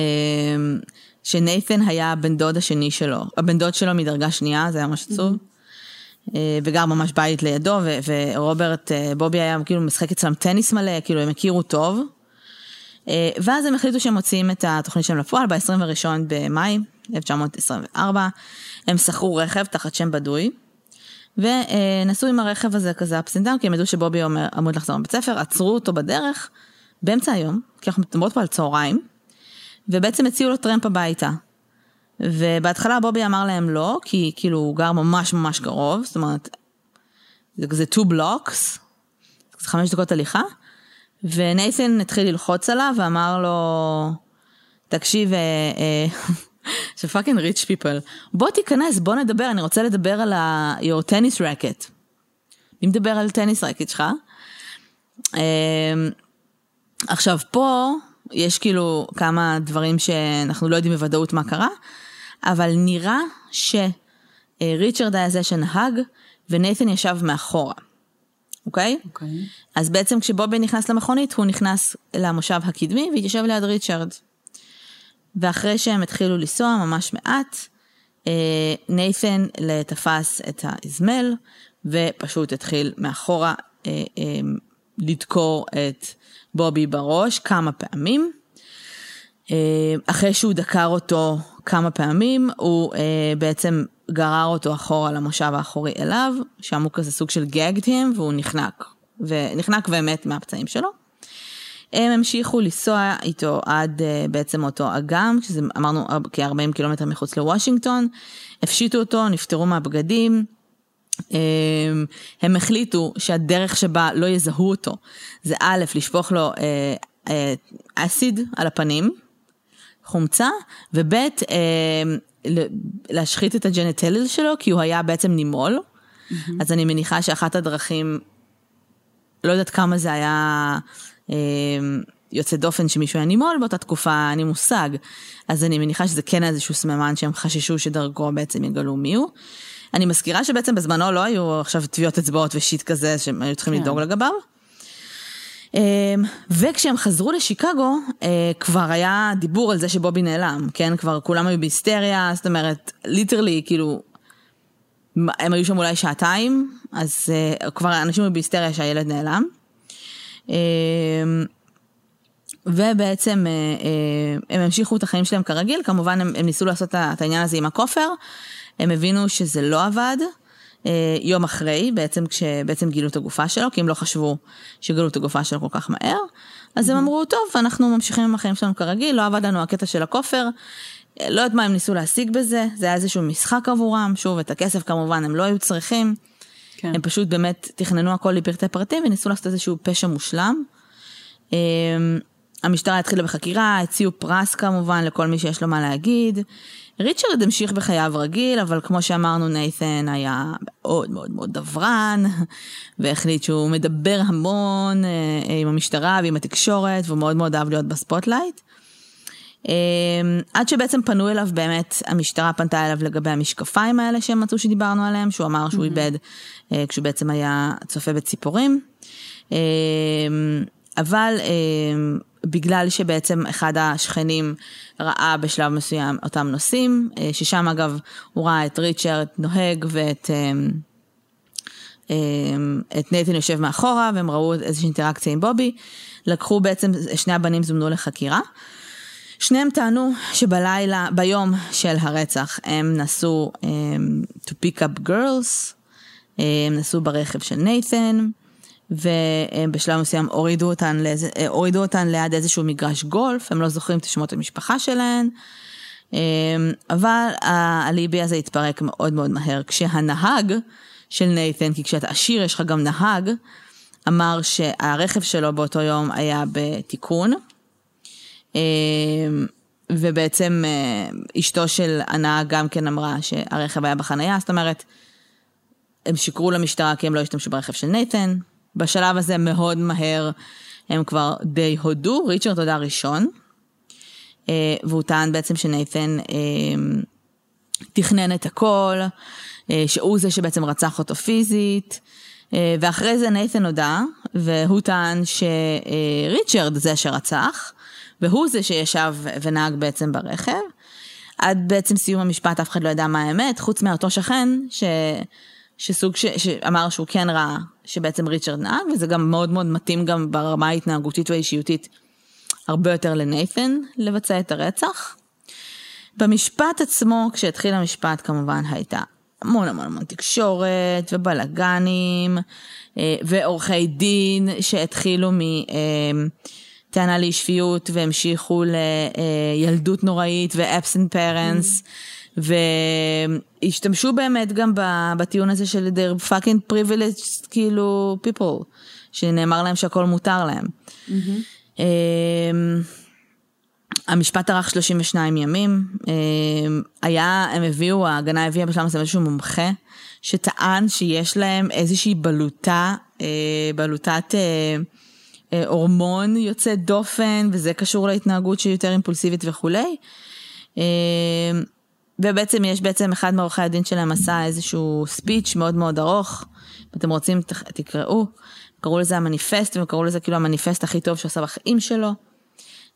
שנייתן היה הבן דוד השני שלו, הבן דוד שלו מדרגה שנייה, זה היה ממש עצוב. אה, וגר ממש בית לידו, ורוברט, אה, בובי היה כאילו משחק אצלם טניס מלא, כאילו הם הכירו טוב. אה, ואז הם החליטו שהם מוציאים את התוכנית שלהם לפועל ב-21 במאי 1924. הם שכרו רכב תחת שם בדוי, ונסעו עם הרכב הזה כזה ups and כי הם ידעו שבובי אמור, עומד לחזור מבית ספר, עצרו אותו בדרך, באמצע היום, כי אנחנו מדברות פה על צהריים, ובעצם הציעו לו טרמפ הביתה. ובהתחלה בובי אמר להם לא, כי כאילו הוא גר ממש ממש קרוב, זאת אומרת, זה כזה two blocks, זה חמש דקות הליכה, ונייתן התחיל ללחוץ עליו ואמר לו, תקשיב, זה fucking rich people, בוא תיכנס, בוא נדבר, אני רוצה לדבר על ה- your tennis racket. מי מדבר על tennis racket שלך? אמ, עכשיו פה יש כאילו כמה דברים שאנחנו לא יודעים בוודאות מה קרה, אבל נראה שריצ'רד היה זה שנהג ונייתן ישב מאחורה, אוקיי? אוקיי. אז בעצם כשבובי נכנס למכונית, הוא נכנס למושב הקדמי והתיישב ליד ריצ'רד. ואחרי שהם התחילו לנסוע ממש מעט, אה, נייתן תפס את האזמל ופשוט התחיל מאחורה אה, אה, לדקור את בובי בראש כמה פעמים. אחרי שהוא דקר אותו כמה פעמים, הוא בעצם גרר אותו אחורה למושב האחורי אליו, שם הוא כזה סוג של gagged him והוא נחנק, ונחנק ומת מהפצעים שלו. הם המשיכו לנסוע איתו עד uh, בעצם אותו אגם, שזה אמרנו כ-40 קילומטר מחוץ לוושינגטון, הפשיטו אותו, נפטרו מהבגדים. Um, הם החליטו שהדרך שבה לא יזהו אותו זה א', לשפוך לו uh, uh, אסיד על הפנים, חומצה, וב', uh, להשחית את הג'נטליז שלו, כי הוא היה בעצם נימול. Mm-hmm. אז אני מניחה שאחת הדרכים, לא יודעת כמה זה היה אה, יוצא דופן שמישהו היה נימול באותה תקופה, אין לי מושג. אז אני מניחה שזה כן איזשהו סממן שהם חששו שדרכו בעצם יגלו מי הוא. אני מזכירה שבעצם בזמנו לא היו עכשיו טביעות אצבעות ושיט כזה שהם היו צריכים כן. לדאוג לגביו. אה, וכשהם חזרו לשיקגו, אה, כבר היה דיבור על זה שבובי נעלם, כן? כבר כולם היו בהיסטריה, זאת אומרת, ליטרלי, כאילו, הם היו שם אולי שעתיים, אז uh, כבר אנשים היו בהיסטריה שהילד נעלם. Uh, ובעצם uh, הם המשיכו את החיים שלהם כרגיל, כמובן הם, הם ניסו לעשות את העניין הזה עם הכופר, הם הבינו שזה לא עבד. Uh, יום אחרי, בעצם כשבעצם גילו את הגופה שלו, כי הם לא חשבו שגילו את הגופה שלו כל כך מהר, אז הם אמרו, טוב, אנחנו ממשיכים עם החיים שלנו כרגיל, לא עבד לנו הקטע של הכופר, לא יודעת מה הם ניסו להשיג בזה, זה היה איזשהו משחק עבורם, שוב, את הכסף כמובן הם לא היו צריכים, כן. הם פשוט באמת תכננו הכל לפרטי פרטים וניסו לעשות איזשהו פשע מושלם. המשטרה התחילה בחקירה, הציעו פרס כמובן לכל מי שיש לו מה להגיד. ריצ'רד המשיך בחייו רגיל, אבל כמו שאמרנו, נייתן היה מאוד מאוד מאוד דברן, והחליט שהוא מדבר המון אה, עם המשטרה ועם התקשורת, והוא מאוד מאוד אהב להיות ב spotlight. אמ, עד שבעצם פנו אליו באמת, המשטרה פנתה אליו לגבי המשקפיים האלה שהם מצאו שדיברנו עליהם, שהוא אמר שהוא איבד אה, כשהוא בעצם היה צופה בציפורים. אמ, אבל אמ, בגלל שבעצם אחד השכנים ראה בשלב מסוים אותם נוסעים, אה, ששם אגב הוא ראה את ריצ'רד נוהג ואת אמ, אמ, את נייתן יושב מאחורה והם ראו איזושהי אינטראקציה עם בובי, לקחו בעצם, שני הבנים זומנו לחקירה. שניהם טענו שבלילה, ביום של הרצח, הם נסעו um, to pick up girls, הם נסעו ברכב של נייתן, ובשלב מסוים הורידו אותן, לאיזה, אה, הורידו אותן ליד איזשהו מגרש גולף, הם לא זוכרים את שמות המשפחה שלהן, um, אבל האליבי הזה התפרק מאוד מאוד מהר, כשהנהג של נייתן, כי כשאתה עשיר יש לך גם נהג, אמר שהרכב שלו באותו יום היה בתיקון. אמ, ובעצם אה, אשתו של הנהג גם כן אמרה שהרכב היה בחנייה, זאת אומרת, הם שיקרו למשטרה כי הם לא השתמשו ברכב של נייתן. בשלב הזה מאוד מהר הם כבר די הודו, ריצ'רד הודה ראשון, אה, והוא טען בעצם שנייתן אה, תכנן את הכל, אה, שהוא זה שבעצם רצח אותו פיזית, ואחרי זה נייתן הודה, והוא טען שריצ'רד זה שרצח, והוא זה שישב ונהג בעצם ברכב. עד בעצם סיום המשפט אף אחד לא ידע מה האמת, חוץ מאותו שכן ש... שסוג ש... שאמר שהוא כן ראה שבעצם ריצ'רד נהג, וזה גם מאוד מאוד מתאים גם ברמה ההתנהגותית והאישיותית הרבה יותר לנייתן לבצע את הרצח. במשפט עצמו, כשהתחיל המשפט כמובן הייתה המון המון המון תקשורת ובלאגנים אה, ועורכי דין שהתחילו מטענה אה, לאי שפיות והמשיכו לילדות נוראית ו-absent parents. והשתמשו באמת גם בטיעון הזה של they're fucking privileged כאילו people, שנאמר להם שהכל מותר להם. Mm-hmm. המשפט ארך 32 ימים, אמ, היה, הם הביאו, ההגנה הביאה בשלב מסוים איזשהו מומחה, שטען שיש להם איזושהי בלוטה, אה, בלוטת אה, אה, הורמון יוצא דופן, וזה קשור להתנהגות שהיא יותר אימפולסיבית וכולי. אמ, ובעצם יש בעצם אחד מעורכי הדין שלהם עשה איזשהו ספיץ' מאוד מאוד ארוך, אם אתם רוצים תקראו, קראו לזה המניפסט, והם קראו לזה כאילו המניפסט הכי טוב שעשה בחיים שלו.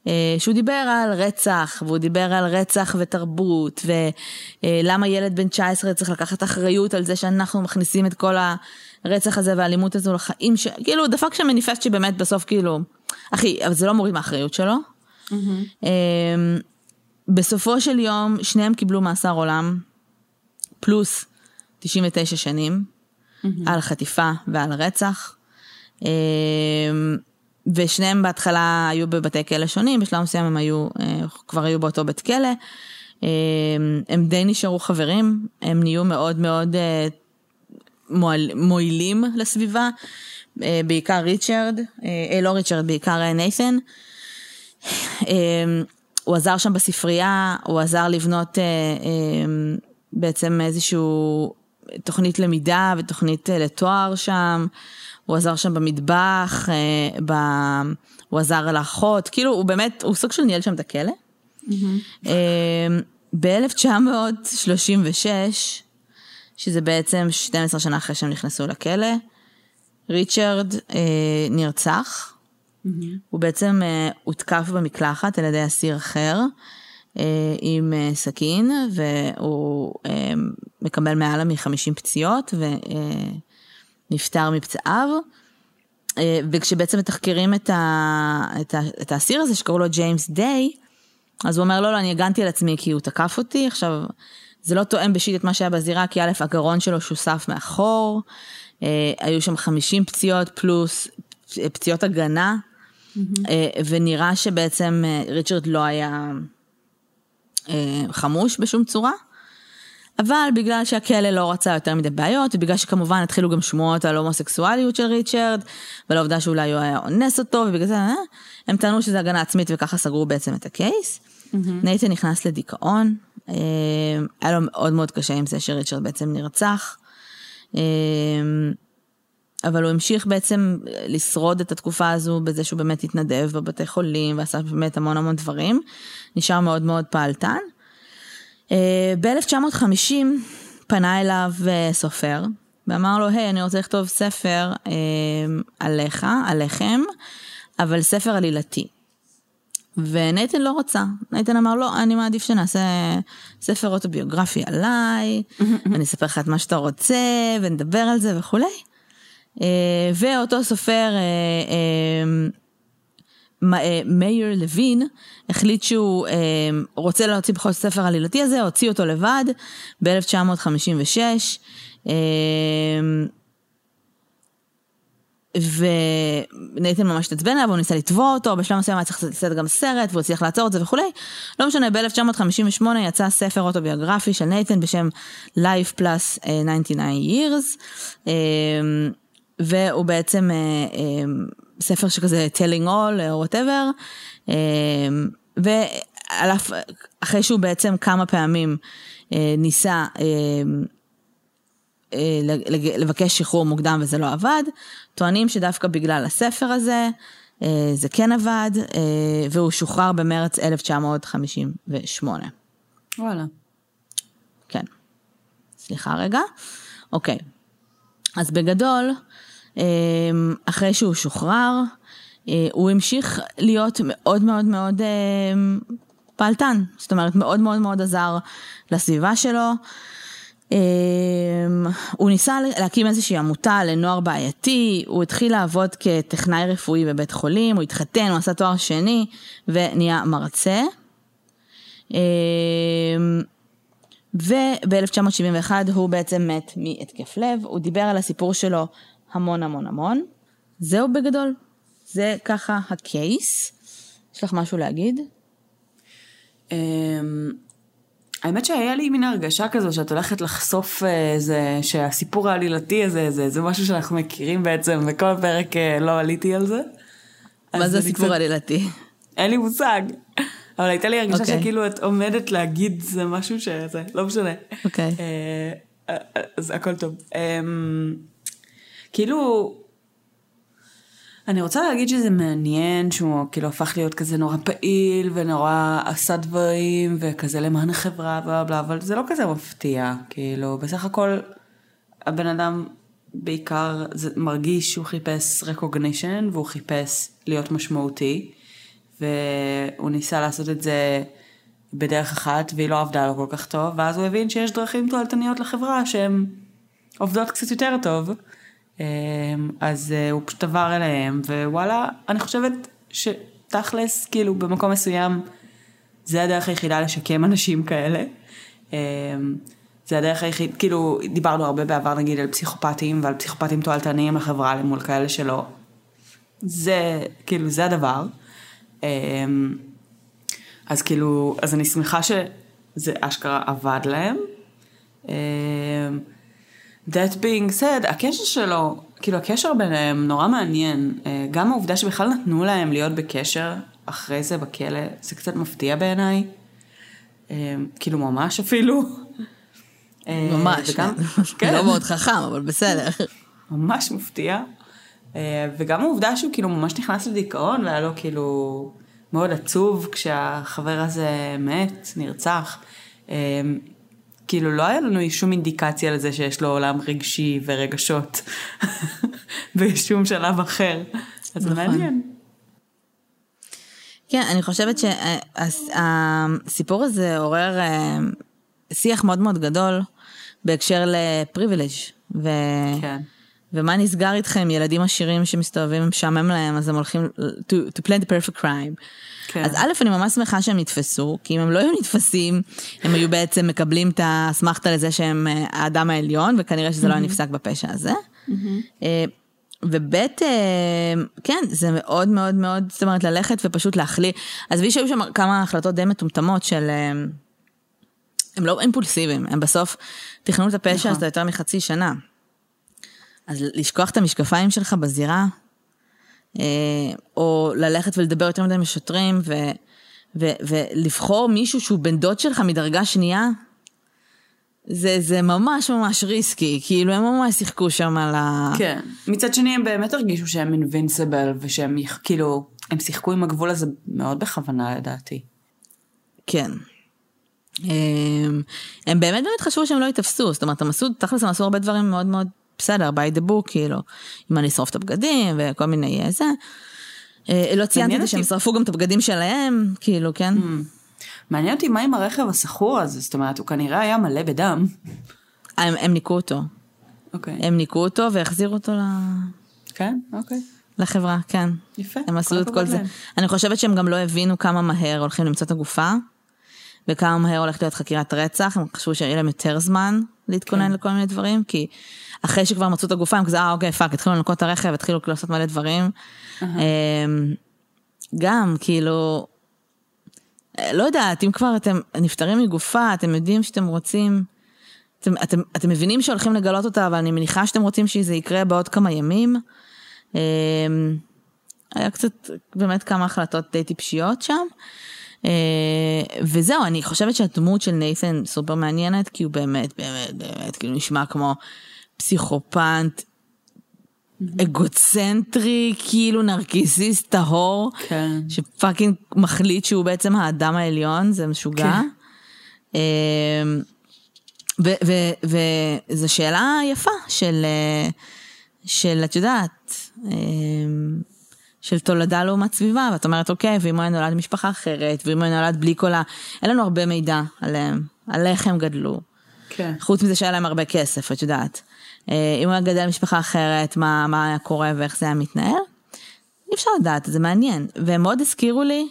אה, שהוא דיבר על רצח, והוא דיבר על רצח ותרבות, ולמה ילד בן 19 צריך לקחת אחריות על זה שאנחנו מכניסים את כל הרצח הזה והאלימות הזו לחיים, ש... כאילו דפק שם מניפסט שבאמת בסוף כאילו, אחי, אבל זה לא מוריד מהאחריות שלו. Mm-hmm. בסופו של יום שניהם קיבלו מאסר עולם, פלוס 99 שנים, mm-hmm. על חטיפה ועל רצח. אמ, ושניהם בהתחלה היו בבתי כלא שונים, בשלב מסוים הם היו, אה, כבר היו באותו בית כלא. אמ, הם די נשארו חברים, הם נהיו מאוד מאוד אה, מועילים לסביבה, אה, בעיקר ריצ'רד, לא ריצ'רד, בעיקר נייתן. הוא עזר שם בספרייה, הוא עזר לבנות אה, אה, בעצם איזשהו תוכנית למידה ותוכנית אה, לתואר שם, הוא עזר שם במטבח, אה, ב... הוא עזר לאחות, כאילו הוא באמת, הוא סוג של ניהל שם את הכלא. Mm-hmm. אה, ב-1936, שזה בעצם 12 שנה אחרי שהם נכנסו לכלא, ריצ'רד אה, נרצח. Mm-hmm. הוא בעצם uh, הותקף במקלחת על ידי אסיר אחר uh, עם uh, סכין, והוא מקבל מעלה מ-50 פציעות ונפטר מפצעיו. וכשבעצם מתחקרים את, ה, את, ה, את האסיר הזה שקראו לו ג'יימס דיי, אז הוא אומר לא, לא, אני הגנתי על עצמי כי הוא תקף אותי, עכשיו זה לא תואם בשיט את מה שהיה בזירה, כי א', הגרון שלו שוסף מאחור, uh, היו שם 50 פציעות פלוס פציעות הגנה Mm-hmm. ונראה שבעצם אה, ריצ'רד לא היה אה, חמוש בשום צורה. אבל בגלל שהכלא לא רצה יותר מדי בעיות, ובגלל שכמובן התחילו גם שמועות על הומוסקסואליות של ריצ'רד, ועל העובדה שאולי הוא היה אונס אותו, ובגלל זה, הם טענו שזה הגנה עצמית וככה סגרו בעצם את הקייס. Mm-hmm. נייטן נכנס לדיכאון, היה לו מאוד מאוד קשה עם זה שריצ'רד בעצם נרצח. אבל הוא המשיך בעצם לשרוד את התקופה הזו בזה שהוא באמת התנדב בבתי חולים ועשה באמת המון המון דברים. נשאר מאוד מאוד פעלתן. אה, ב-1950 פנה אליו אה, סופר ואמר לו, היי, hey, אני רוצה לכתוב ספר אה, עליך, עליכם, אבל ספר עלילתי. ונייתן לא רצה, נייתן אמר לא, אני מעדיף שנעשה ספר אוטוביוגרפי עליי, ואני אספר לך את מה שאתה רוצה, ונדבר על זה וכולי. אה, ואותו סופר, אה, אה, מאיר לוין, החליט שהוא רוצה להוציא בכל ספר עלילתי הזה, הוציא אותו לבד ב-1956. ונייתן ממש התעצבן עליו, הוא ניסה לתבוע אותו, בשלב מסוים היה צריך לצאת גם סרט, והוא הצליח לעצור את זה וכולי. לא משנה, ב-1958 יצא ספר אוטוביוגרפי של נייתן בשם Life Plus 99 Years. והוא בעצם אה, אה, ספר שכזה telling all או whatever, אה, על אף, אחרי שהוא בעצם כמה פעמים אה, ניסה לבקש שחרור מוקדם וזה לא עבד, טוענים שדווקא בגלל הספר הזה, זה כן עבד, והוא שוחרר במרץ 1958. וואלה. כן. סליחה רגע. אוקיי. אז בגדול, אחרי שהוא שוחרר, אה, הוא המשיך להיות מאוד מאוד מאוד אה, פעלתן. זאת אומרת, מאוד מאוד מאוד עזר לסביבה שלו. אה, הוא ניסה להקים איזושהי עמותה לנוער בעייתי, הוא התחיל לעבוד כטכנאי רפואי בבית חולים, הוא התחתן, הוא עשה תואר שני ונהיה מרצה. אה, וב-1971 הוא בעצם מת מהתקף לב, הוא דיבר על הסיפור שלו המון המון המון. זהו בגדול, זה ככה הקייס. יש לך משהו להגיד? אמ, האמת שהיה לי מין הרגשה כזו שאת הולכת לחשוף אה, איזה, שהסיפור העלילתי הזה, זה, זה משהו שאנחנו מכירים בעצם, וכל הפרק אה, לא עליתי על זה. מה זה הסיפור קצת- העלילתי? אין לי מושג. אבל הייתה לי הרגשה אוקיי. שכאילו את עומדת להגיד זה משהו שזה, לא משנה. אוקיי. אה, אה, אז הכל טוב. אמ, כאילו, אני רוצה להגיד שזה מעניין שהוא כאילו הפך להיות כזה נורא פעיל ונורא עשה דברים וכזה למען החברה בלה בלה, אבל זה לא כזה מפתיע, כאילו בסך הכל הבן אדם בעיקר זה מרגיש שהוא חיפש recognition והוא חיפש להיות משמעותי והוא ניסה לעשות את זה בדרך אחת והיא לא עבדה לו כל כך טוב ואז הוא הבין שיש דרכים תועלתניות לחברה שהן עובדות קצת יותר טוב אז אה, הוא פשוט עבר אליהם ווואלה אני חושבת שתכלס כאילו במקום מסוים זה הדרך היחידה לשקם אנשים כאלה. אמ, זה הדרך היחיד, כאילו דיברנו הרבה בעבר נגיד על פסיכופטים ועל פסיכופטים תועלתניים לחברה למול כאלה שלא. זה כאילו זה הדבר. אמ, אז כאילו, אז אני שמחה שזה אשכרה עבד להם. That being said, הקשר שלו, כאילו הקשר ביניהם נורא מעניין. אה, גם העובדה שבכלל נתנו להם להיות בקשר אחרי זה בכלא, זה קצת מפתיע בעיניי. אה, כאילו ממש אפילו. אה, ממש, וגם, כן. לא מאוד חכם, אבל בסדר. ממש מפתיע. וגם העובדה שהוא כאילו ממש נכנס לדיכאון והיה לו כאילו מאוד עצוב כשהחבר הזה מת, נרצח. אה, כאילו לא היה לנו שום אינדיקציה לזה שיש לו עולם רגשי ורגשות בשום שלב אחר. אז זה נכון. מעניין. כן, אני חושבת שהסיפור הזה עורר אה, שיח מאוד מאוד גדול בהקשר לפריבילג' ו... כן. ומה נסגר איתכם, ילדים עשירים שמסתובבים, משעמם להם, אז הם הולכים to, to plan the perfect crime. כן. אז א', אני ממש שמחה שהם נתפסו, כי אם הם לא היו נתפסים, הם היו בעצם מקבלים את האסמכתה לזה שהם אה, האדם העליון, וכנראה שזה לא היה נפסק בפשע הזה. אה, וב', אה, כן, זה מאוד מאוד מאוד, זאת אומרת, ללכת ופשוט להחליט. עזבי שהיו שם כמה החלטות די מטומטמות של... הם לא אימפולסיביים, הם בסוף תכננו את הפשע נכון. הזה יותר מחצי שנה. אז לשכוח את המשקפיים שלך בזירה, אה, או ללכת ולדבר יותר מדי עם השוטרים, ו, ו, ולבחור מישהו שהוא בן דוד שלך מדרגה שנייה, זה, זה ממש ממש ריסקי, כאילו הם ממש שיחקו שם על ה... כן. מצד שני הם באמת הרגישו שהם אינבינסיבל ושהם כאילו, הם שיחקו עם הגבול הזה מאוד בכוונה לדעתי. כן. הם, הם באמת באמת חשבו שהם לא ייתפסו, זאת אומרת, הם עשו, תכלס הם עשו הרבה דברים מאוד מאוד בסדר, by the book, כאילו, אם אני אשרוף את הבגדים וכל מיני אה, זה. אה, לא ציינתי את זה שהם שרפו גם את הבגדים שלהם, כאילו, כן? מעניין אותי מה עם הרכב השכור הזה, זאת אומרת, הוא כנראה היה מלא בדם. הם, הם ניקו אותו. אוקיי. הם ניקו אותו והחזירו אותו ל... כן? אוקיי. לחברה, כן. יפה. הם עשו את כל זה. להם. אני חושבת שהם גם לא הבינו כמה מהר הולכים למצוא את הגופה, וכמה מהר הולכת להיות חקירת רצח, הם חשבו שיהיה להם יותר זמן להתכונן כן. לכל מיני דברים, כי אחרי שכבר מצאו את הגופה, הם כזה, אה, אוקיי, fuck, התחילו לנקות את הרכב, התחילו לעשות מלא דברים. אמ, גם, כאילו, אה, לא יודעת, אם כבר אתם נפטרים מגופה, אתם יודעים שאתם רוצים, אתם, אתם, אתם מבינים שהולכים לגלות אותה, אבל אני מניחה שאתם רוצים שזה יקרה בעוד כמה ימים. אמ, היה קצת, באמת כמה החלטות די טיפשיות שם. וזהו, אני חושבת שהדמות של נייתן סופר מעניינת, כי הוא באמת, באמת, באמת, כאילו נשמע כמו פסיכופנט, אגוצנטרי, כאילו נרקיסיסט טהור, כן. שפאקינג מחליט שהוא בעצם האדם העליון, זה משוגע. כן. וזו שאלה יפה של, של, את יודעת, של תולדה לעומת סביבה, ואת אומרת, אוקיי, ואם הוא היה נולד במשפחה אחרת, ואם הוא היה נולד בלי כל ה... אין לנו הרבה מידע עליהם, על איך הם גדלו. כן. חוץ מזה שהיה להם הרבה כסף, את יודעת. אם הוא היה גדל במשפחה אחרת, מה, מה היה קורה ואיך זה היה מתנהל? אי אפשר לדעת, זה מעניין. והם מאוד הזכירו לי,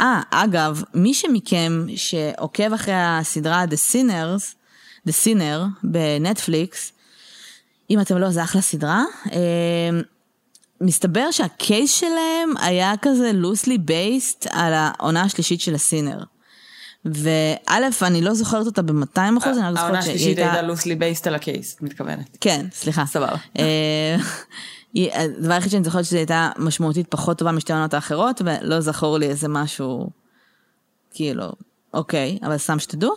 אה, אגב, מי שמכם שעוקב אחרי הסדרה The Sinners, The Sinner בנטפליקס, אם אתם לא, זה אחלה סדרה. מסתבר שהקייס שלהם היה כזה loosely based על העונה השלישית של הסינר. וא', אני לא זוכרת אותה ב-200 אחוז, אני לא זוכרת שהיא הייתה... העונה השלישית הייתה loosely based על הקייס, את מתכוונת. כן, סליחה. סבבה. הדבר היחיד שאני זוכרת שזו הייתה משמעותית פחות טובה משתי העונות האחרות, ולא זכור לי איזה משהו, כאילו, אוקיי, אבל סתם שתדעו.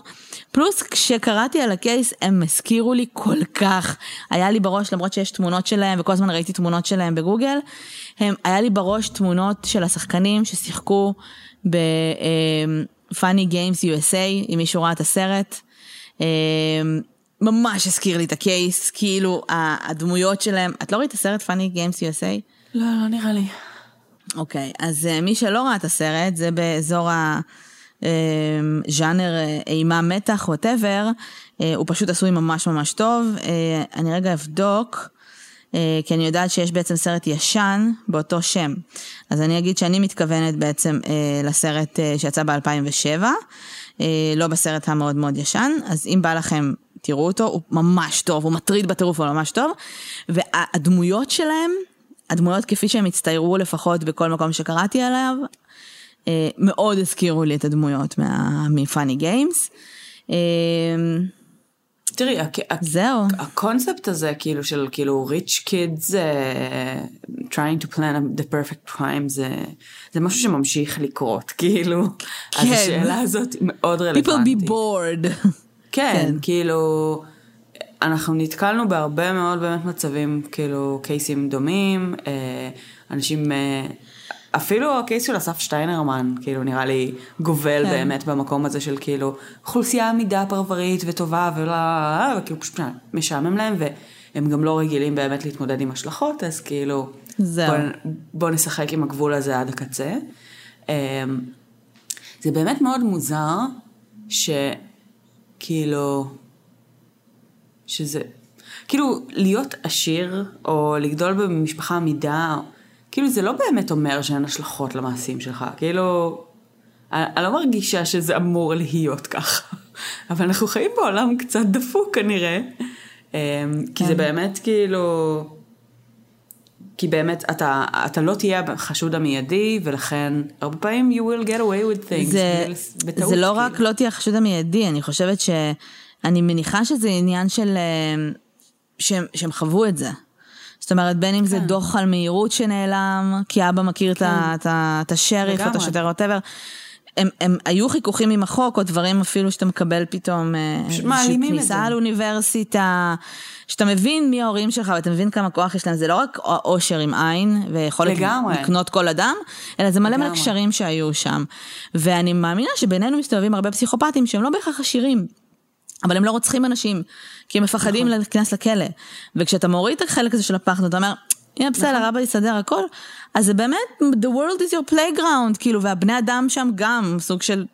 פלוס כשקראתי על הקייס הם הזכירו לי כל כך, היה לי בראש למרות שיש תמונות שלהם וכל הזמן ראיתי תמונות שלהם בגוגל, הם, היה לי בראש תמונות של השחקנים ששיחקו ב-Funny Games USA, אם מישהו ראה את הסרט. ממש הזכיר לי את הקייס, כאילו הדמויות שלהם, את לא ראית את הסרט Funny Games USA? לא, לא נראה לי. אוקיי, אז מי שלא ראה את הסרט, זה באזור ה... ז'אנר אימה מתח ווטאבר, הוא פשוט עשוי ממש ממש טוב. אני רגע אבדוק, כי אני יודעת שיש בעצם סרט ישן באותו שם. אז אני אגיד שאני מתכוונת בעצם לסרט שיצא ב-2007, לא בסרט המאוד מאוד ישן, אז אם בא לכם תראו אותו, הוא ממש טוב, הוא מטריד בטירוף, הוא ממש טוב. והדמויות שלהם, הדמויות כפי שהם הצטיירו לפחות בכל מקום שקראתי עליו, מאוד הזכירו לי את הדמויות מפאני גיימס. תראי, זהו. הקונספט הזה כאילו של כאילו rich kids uh, trying to plan the perfect crime זה, זה משהו שממשיך לקרות כאילו. כן. אז השאלה הזאת מאוד רלוונטית. People be bored. כן, כן, כאילו אנחנו נתקלנו בהרבה מאוד באמת מצבים כאילו קייסים דומים, אנשים אפילו הקייס של אסף שטיינרמן, כאילו נראה לי גובל כן. באמת במקום הזה של כאילו אוכלוסייה עמידה פרברית וטובה ולא, וכאילו פשוט משעמם להם והם גם לא רגילים באמת להתמודד עם השלכות, אז כאילו בוא, בוא נשחק עם הגבול הזה עד הקצה. זה באמת מאוד מוזר שכאילו, שזה, כאילו להיות עשיר או לגדול במשפחה עמידה, כאילו זה לא באמת אומר שאין השלכות למעשים שלך, כאילו, אני, אני לא מרגישה שזה אמור להיות ככה, אבל אנחנו חיים בעולם קצת דפוק כנראה, כי זה כן. באמת כאילו, כי באמת אתה, אתה לא תהיה החשוד המיידי, ולכן הרבה פעמים you will get away with things, זה, בטעות, זה לא כאילו. רק לא תהיה החשוד המיידי, אני חושבת ש... אני מניחה שזה עניין של... שהם, שהם חוו את זה. זאת אומרת, בין אם זה כן. דוח על מהירות שנעלם, כי אבא מכיר את את השריף או את. השוטר, ווטאבר. הם, הם היו חיכוכים עם החוק, או דברים אפילו שאתה מקבל פתאום, אה, איזושהי כניסה זה. לאוניברסיטה, שאתה מבין מי ההורים שלך ואתה מבין כמה כוח יש להם, זה לא רק אושר עם עין ויכולת לגמרי. לקנות כל אדם, אלא זה מלא מלא. קשרים שהיו שם. ואני מאמינה שבינינו מסתובבים הרבה פסיכופטים שהם לא בהכרח עשירים. אבל הם לא רוצחים אנשים, כי הם מפחדים נכון. להיכנס לכלא. וכשאתה מוריד את החלק הזה של הפחד, אתה אומר, יהיה בסדר, נכון. אבא יסדר הכל, אז זה באמת, the world is your playground, כאילו, והבני אדם שם גם סוג של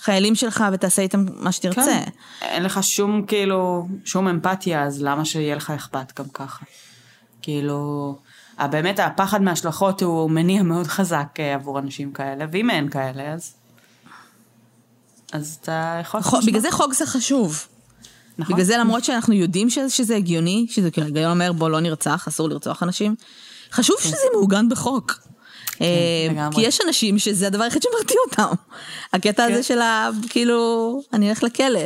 חיילים שלך, ותעשה איתם מה שתרצה. כן. אין לך שום כאילו, שום אמפתיה, אז למה שיהיה לך אכפת גם ככה? כאילו, באמת הפחד מההשלכות הוא מניע מאוד חזק אה, עבור אנשים כאלה, ואם אין כאלה, אז... אז אתה יכול... חו- בגלל זה חוק זה חשוב. נכון. בגלל זה למרות שאנחנו יודעים שזה, שזה הגיוני, שזה כאילו ההיגיון אומר בוא לא נרצח, אסור לרצוח אנשים, חשוב שזה מעוגן בחוק. אה, כן. לגמרי. כי יש אנשים שזה הדבר היחיד שמרתיע אותם. הקטע כן. הזה של ה... כאילו, אני אלך לכלא.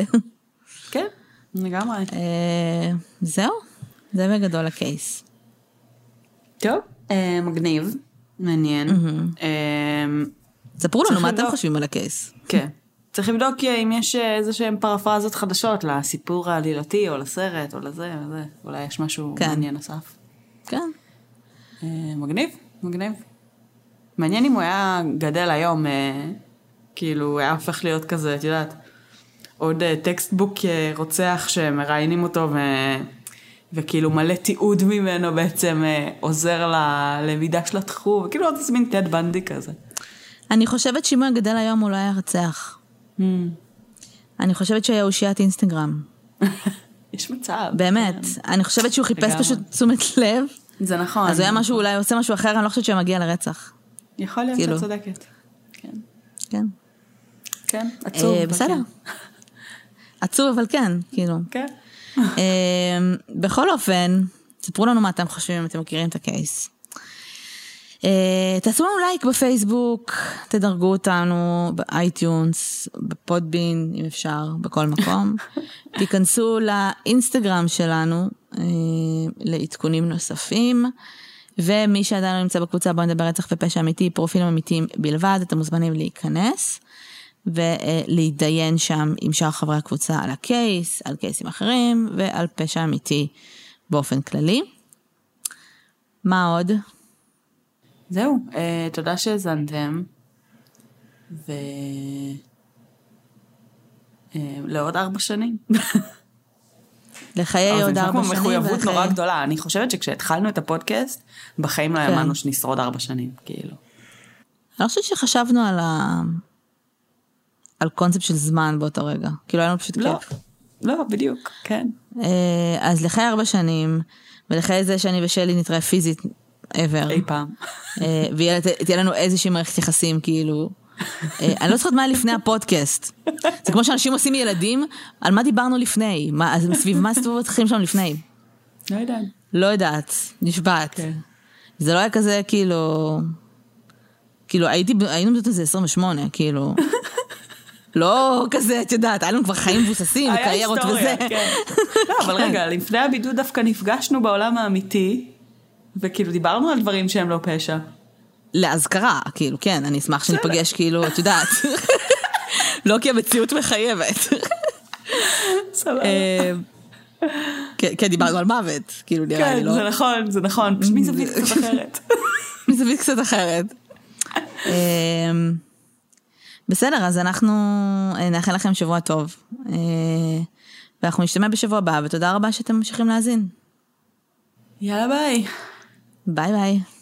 כן, לגמרי. אה, זהו, זה בגדול הקייס. טוב, אה, מגניב, מעניין. אה, ספרו לנו מה אתם. חושבים על הקייס. כן. צריך לבדוק אם יש איזה שהם פרפרזות חדשות לסיפור העלילתי, או לסרט, או לזה, וזה. אולי יש משהו כן. מעניין נוסף. כן. אה, מגניב, מגניב. מעניין אם הוא היה גדל היום, אה, כאילו, הוא היה הופך להיות כזה, את יודעת, עוד אה, textbook אה, רוצח שמראיינים אותו, ו... וכאילו מלא תיעוד ממנו בעצם אה, עוזר ללמידה של התחום, כאילו עוד איזה מין טד בנדי כזה. אני חושבת שאם הוא היה גדל היום הוא לא היה רצח. Hmm. אני חושבת שהוא היה אושיית אינסטגרם. יש מצב. באמת. כן. אני חושבת שהוא חיפש לגמרי. פשוט תשומת לב. זה נכון. אז הוא היה משהו, אולי עושה משהו אחר, אני לא חושבת שהוא מגיע לרצח. יכול להיות כאילו. שאת צודקת. כן. כן. כן, עצוב. אה, אבל בסדר. כן. עצוב, אבל כן, כאילו. כן. אה, בכל אופן, ספרו לנו מה אתם חושבים אם אתם מכירים את ה case. אה, תעשו לנו לייק בפייסבוק, תדרגו אותנו ב iTunes, ב Podbean, אם אפשר, בכל מקום. תיכנסו לאינסטגרם שלנו אה, לעדכונים נוספים. ומי שעדיין לא נמצא בקבוצה בוא נדבר רצח ופשע אמיתי, פרופילים אמיתיים בלבד, אתם מוזמנים להיכנס ולהתדיין שם עם שאר חברי הקבוצה על הקייס, על קייסים אחרים ועל פשע אמיתי באופן כללי. מה עוד? זהו, אה, תודה שהאזנתם. ו... אה, לעוד ארבע שנים. לחיי עוד ארבע זה שנים. נשמע כמו מחויבות ולחיי- נורא גדולה. אני חושבת שכשהתחלנו את הפודקאסט, בחיים לא כן. האמנו שנשרוד ארבע שנים, כאילו. אני לא חושבת שחשבנו על ה... על קונספט של זמן באותו רגע. כאילו היה לנו פשוט לא, כיף. לא, בדיוק, כן. אה, אז לחיי ארבע שנים, ולחיי זה שאני ושלי נתראה פיזית ever. אי פעם. אה, ותהיה לנו איזושהי מערכת יחסים, כאילו. אה, אני לא זוכרת מה היה לפני הפודקאסט. זה כמו שאנשים עושים ילדים, על מה דיברנו לפני? מה, סביב מה סיבוב התחילים שלנו לפני? לא יודעת. לא יודעת, נשבעת. כן. זה לא היה כזה, כאילו... כאילו, הייתי, היינו בזאת איזה 28, כאילו... לא כזה, את יודעת, היה לנו כבר חיים מבוססים, היה וקריירות וזה. כן. לא, אבל רגע, לפני הבידוד דווקא נפגשנו בעולם האמיתי, וכאילו דיברנו על דברים שהם לא פשע. לאזכרה, כאילו, כן, אני אשמח שניפגש, כאילו, את יודעת. לא כי המציאות מחייבת. סבבה. אה, כן, כן, דיברנו על מוות, כאילו, נראה לי, כן, לא? זה נכון, זה נכון, פשוט מזווית קצת אחרת. מזווית קצת אחרת. בסדר, אז אנחנו אה, נאחל לכם שבוע טוב. אה, ואנחנו נשתמע בשבוע הבא, ותודה רבה שאתם ממשיכים להאזין. יאללה ביי. ביי ביי.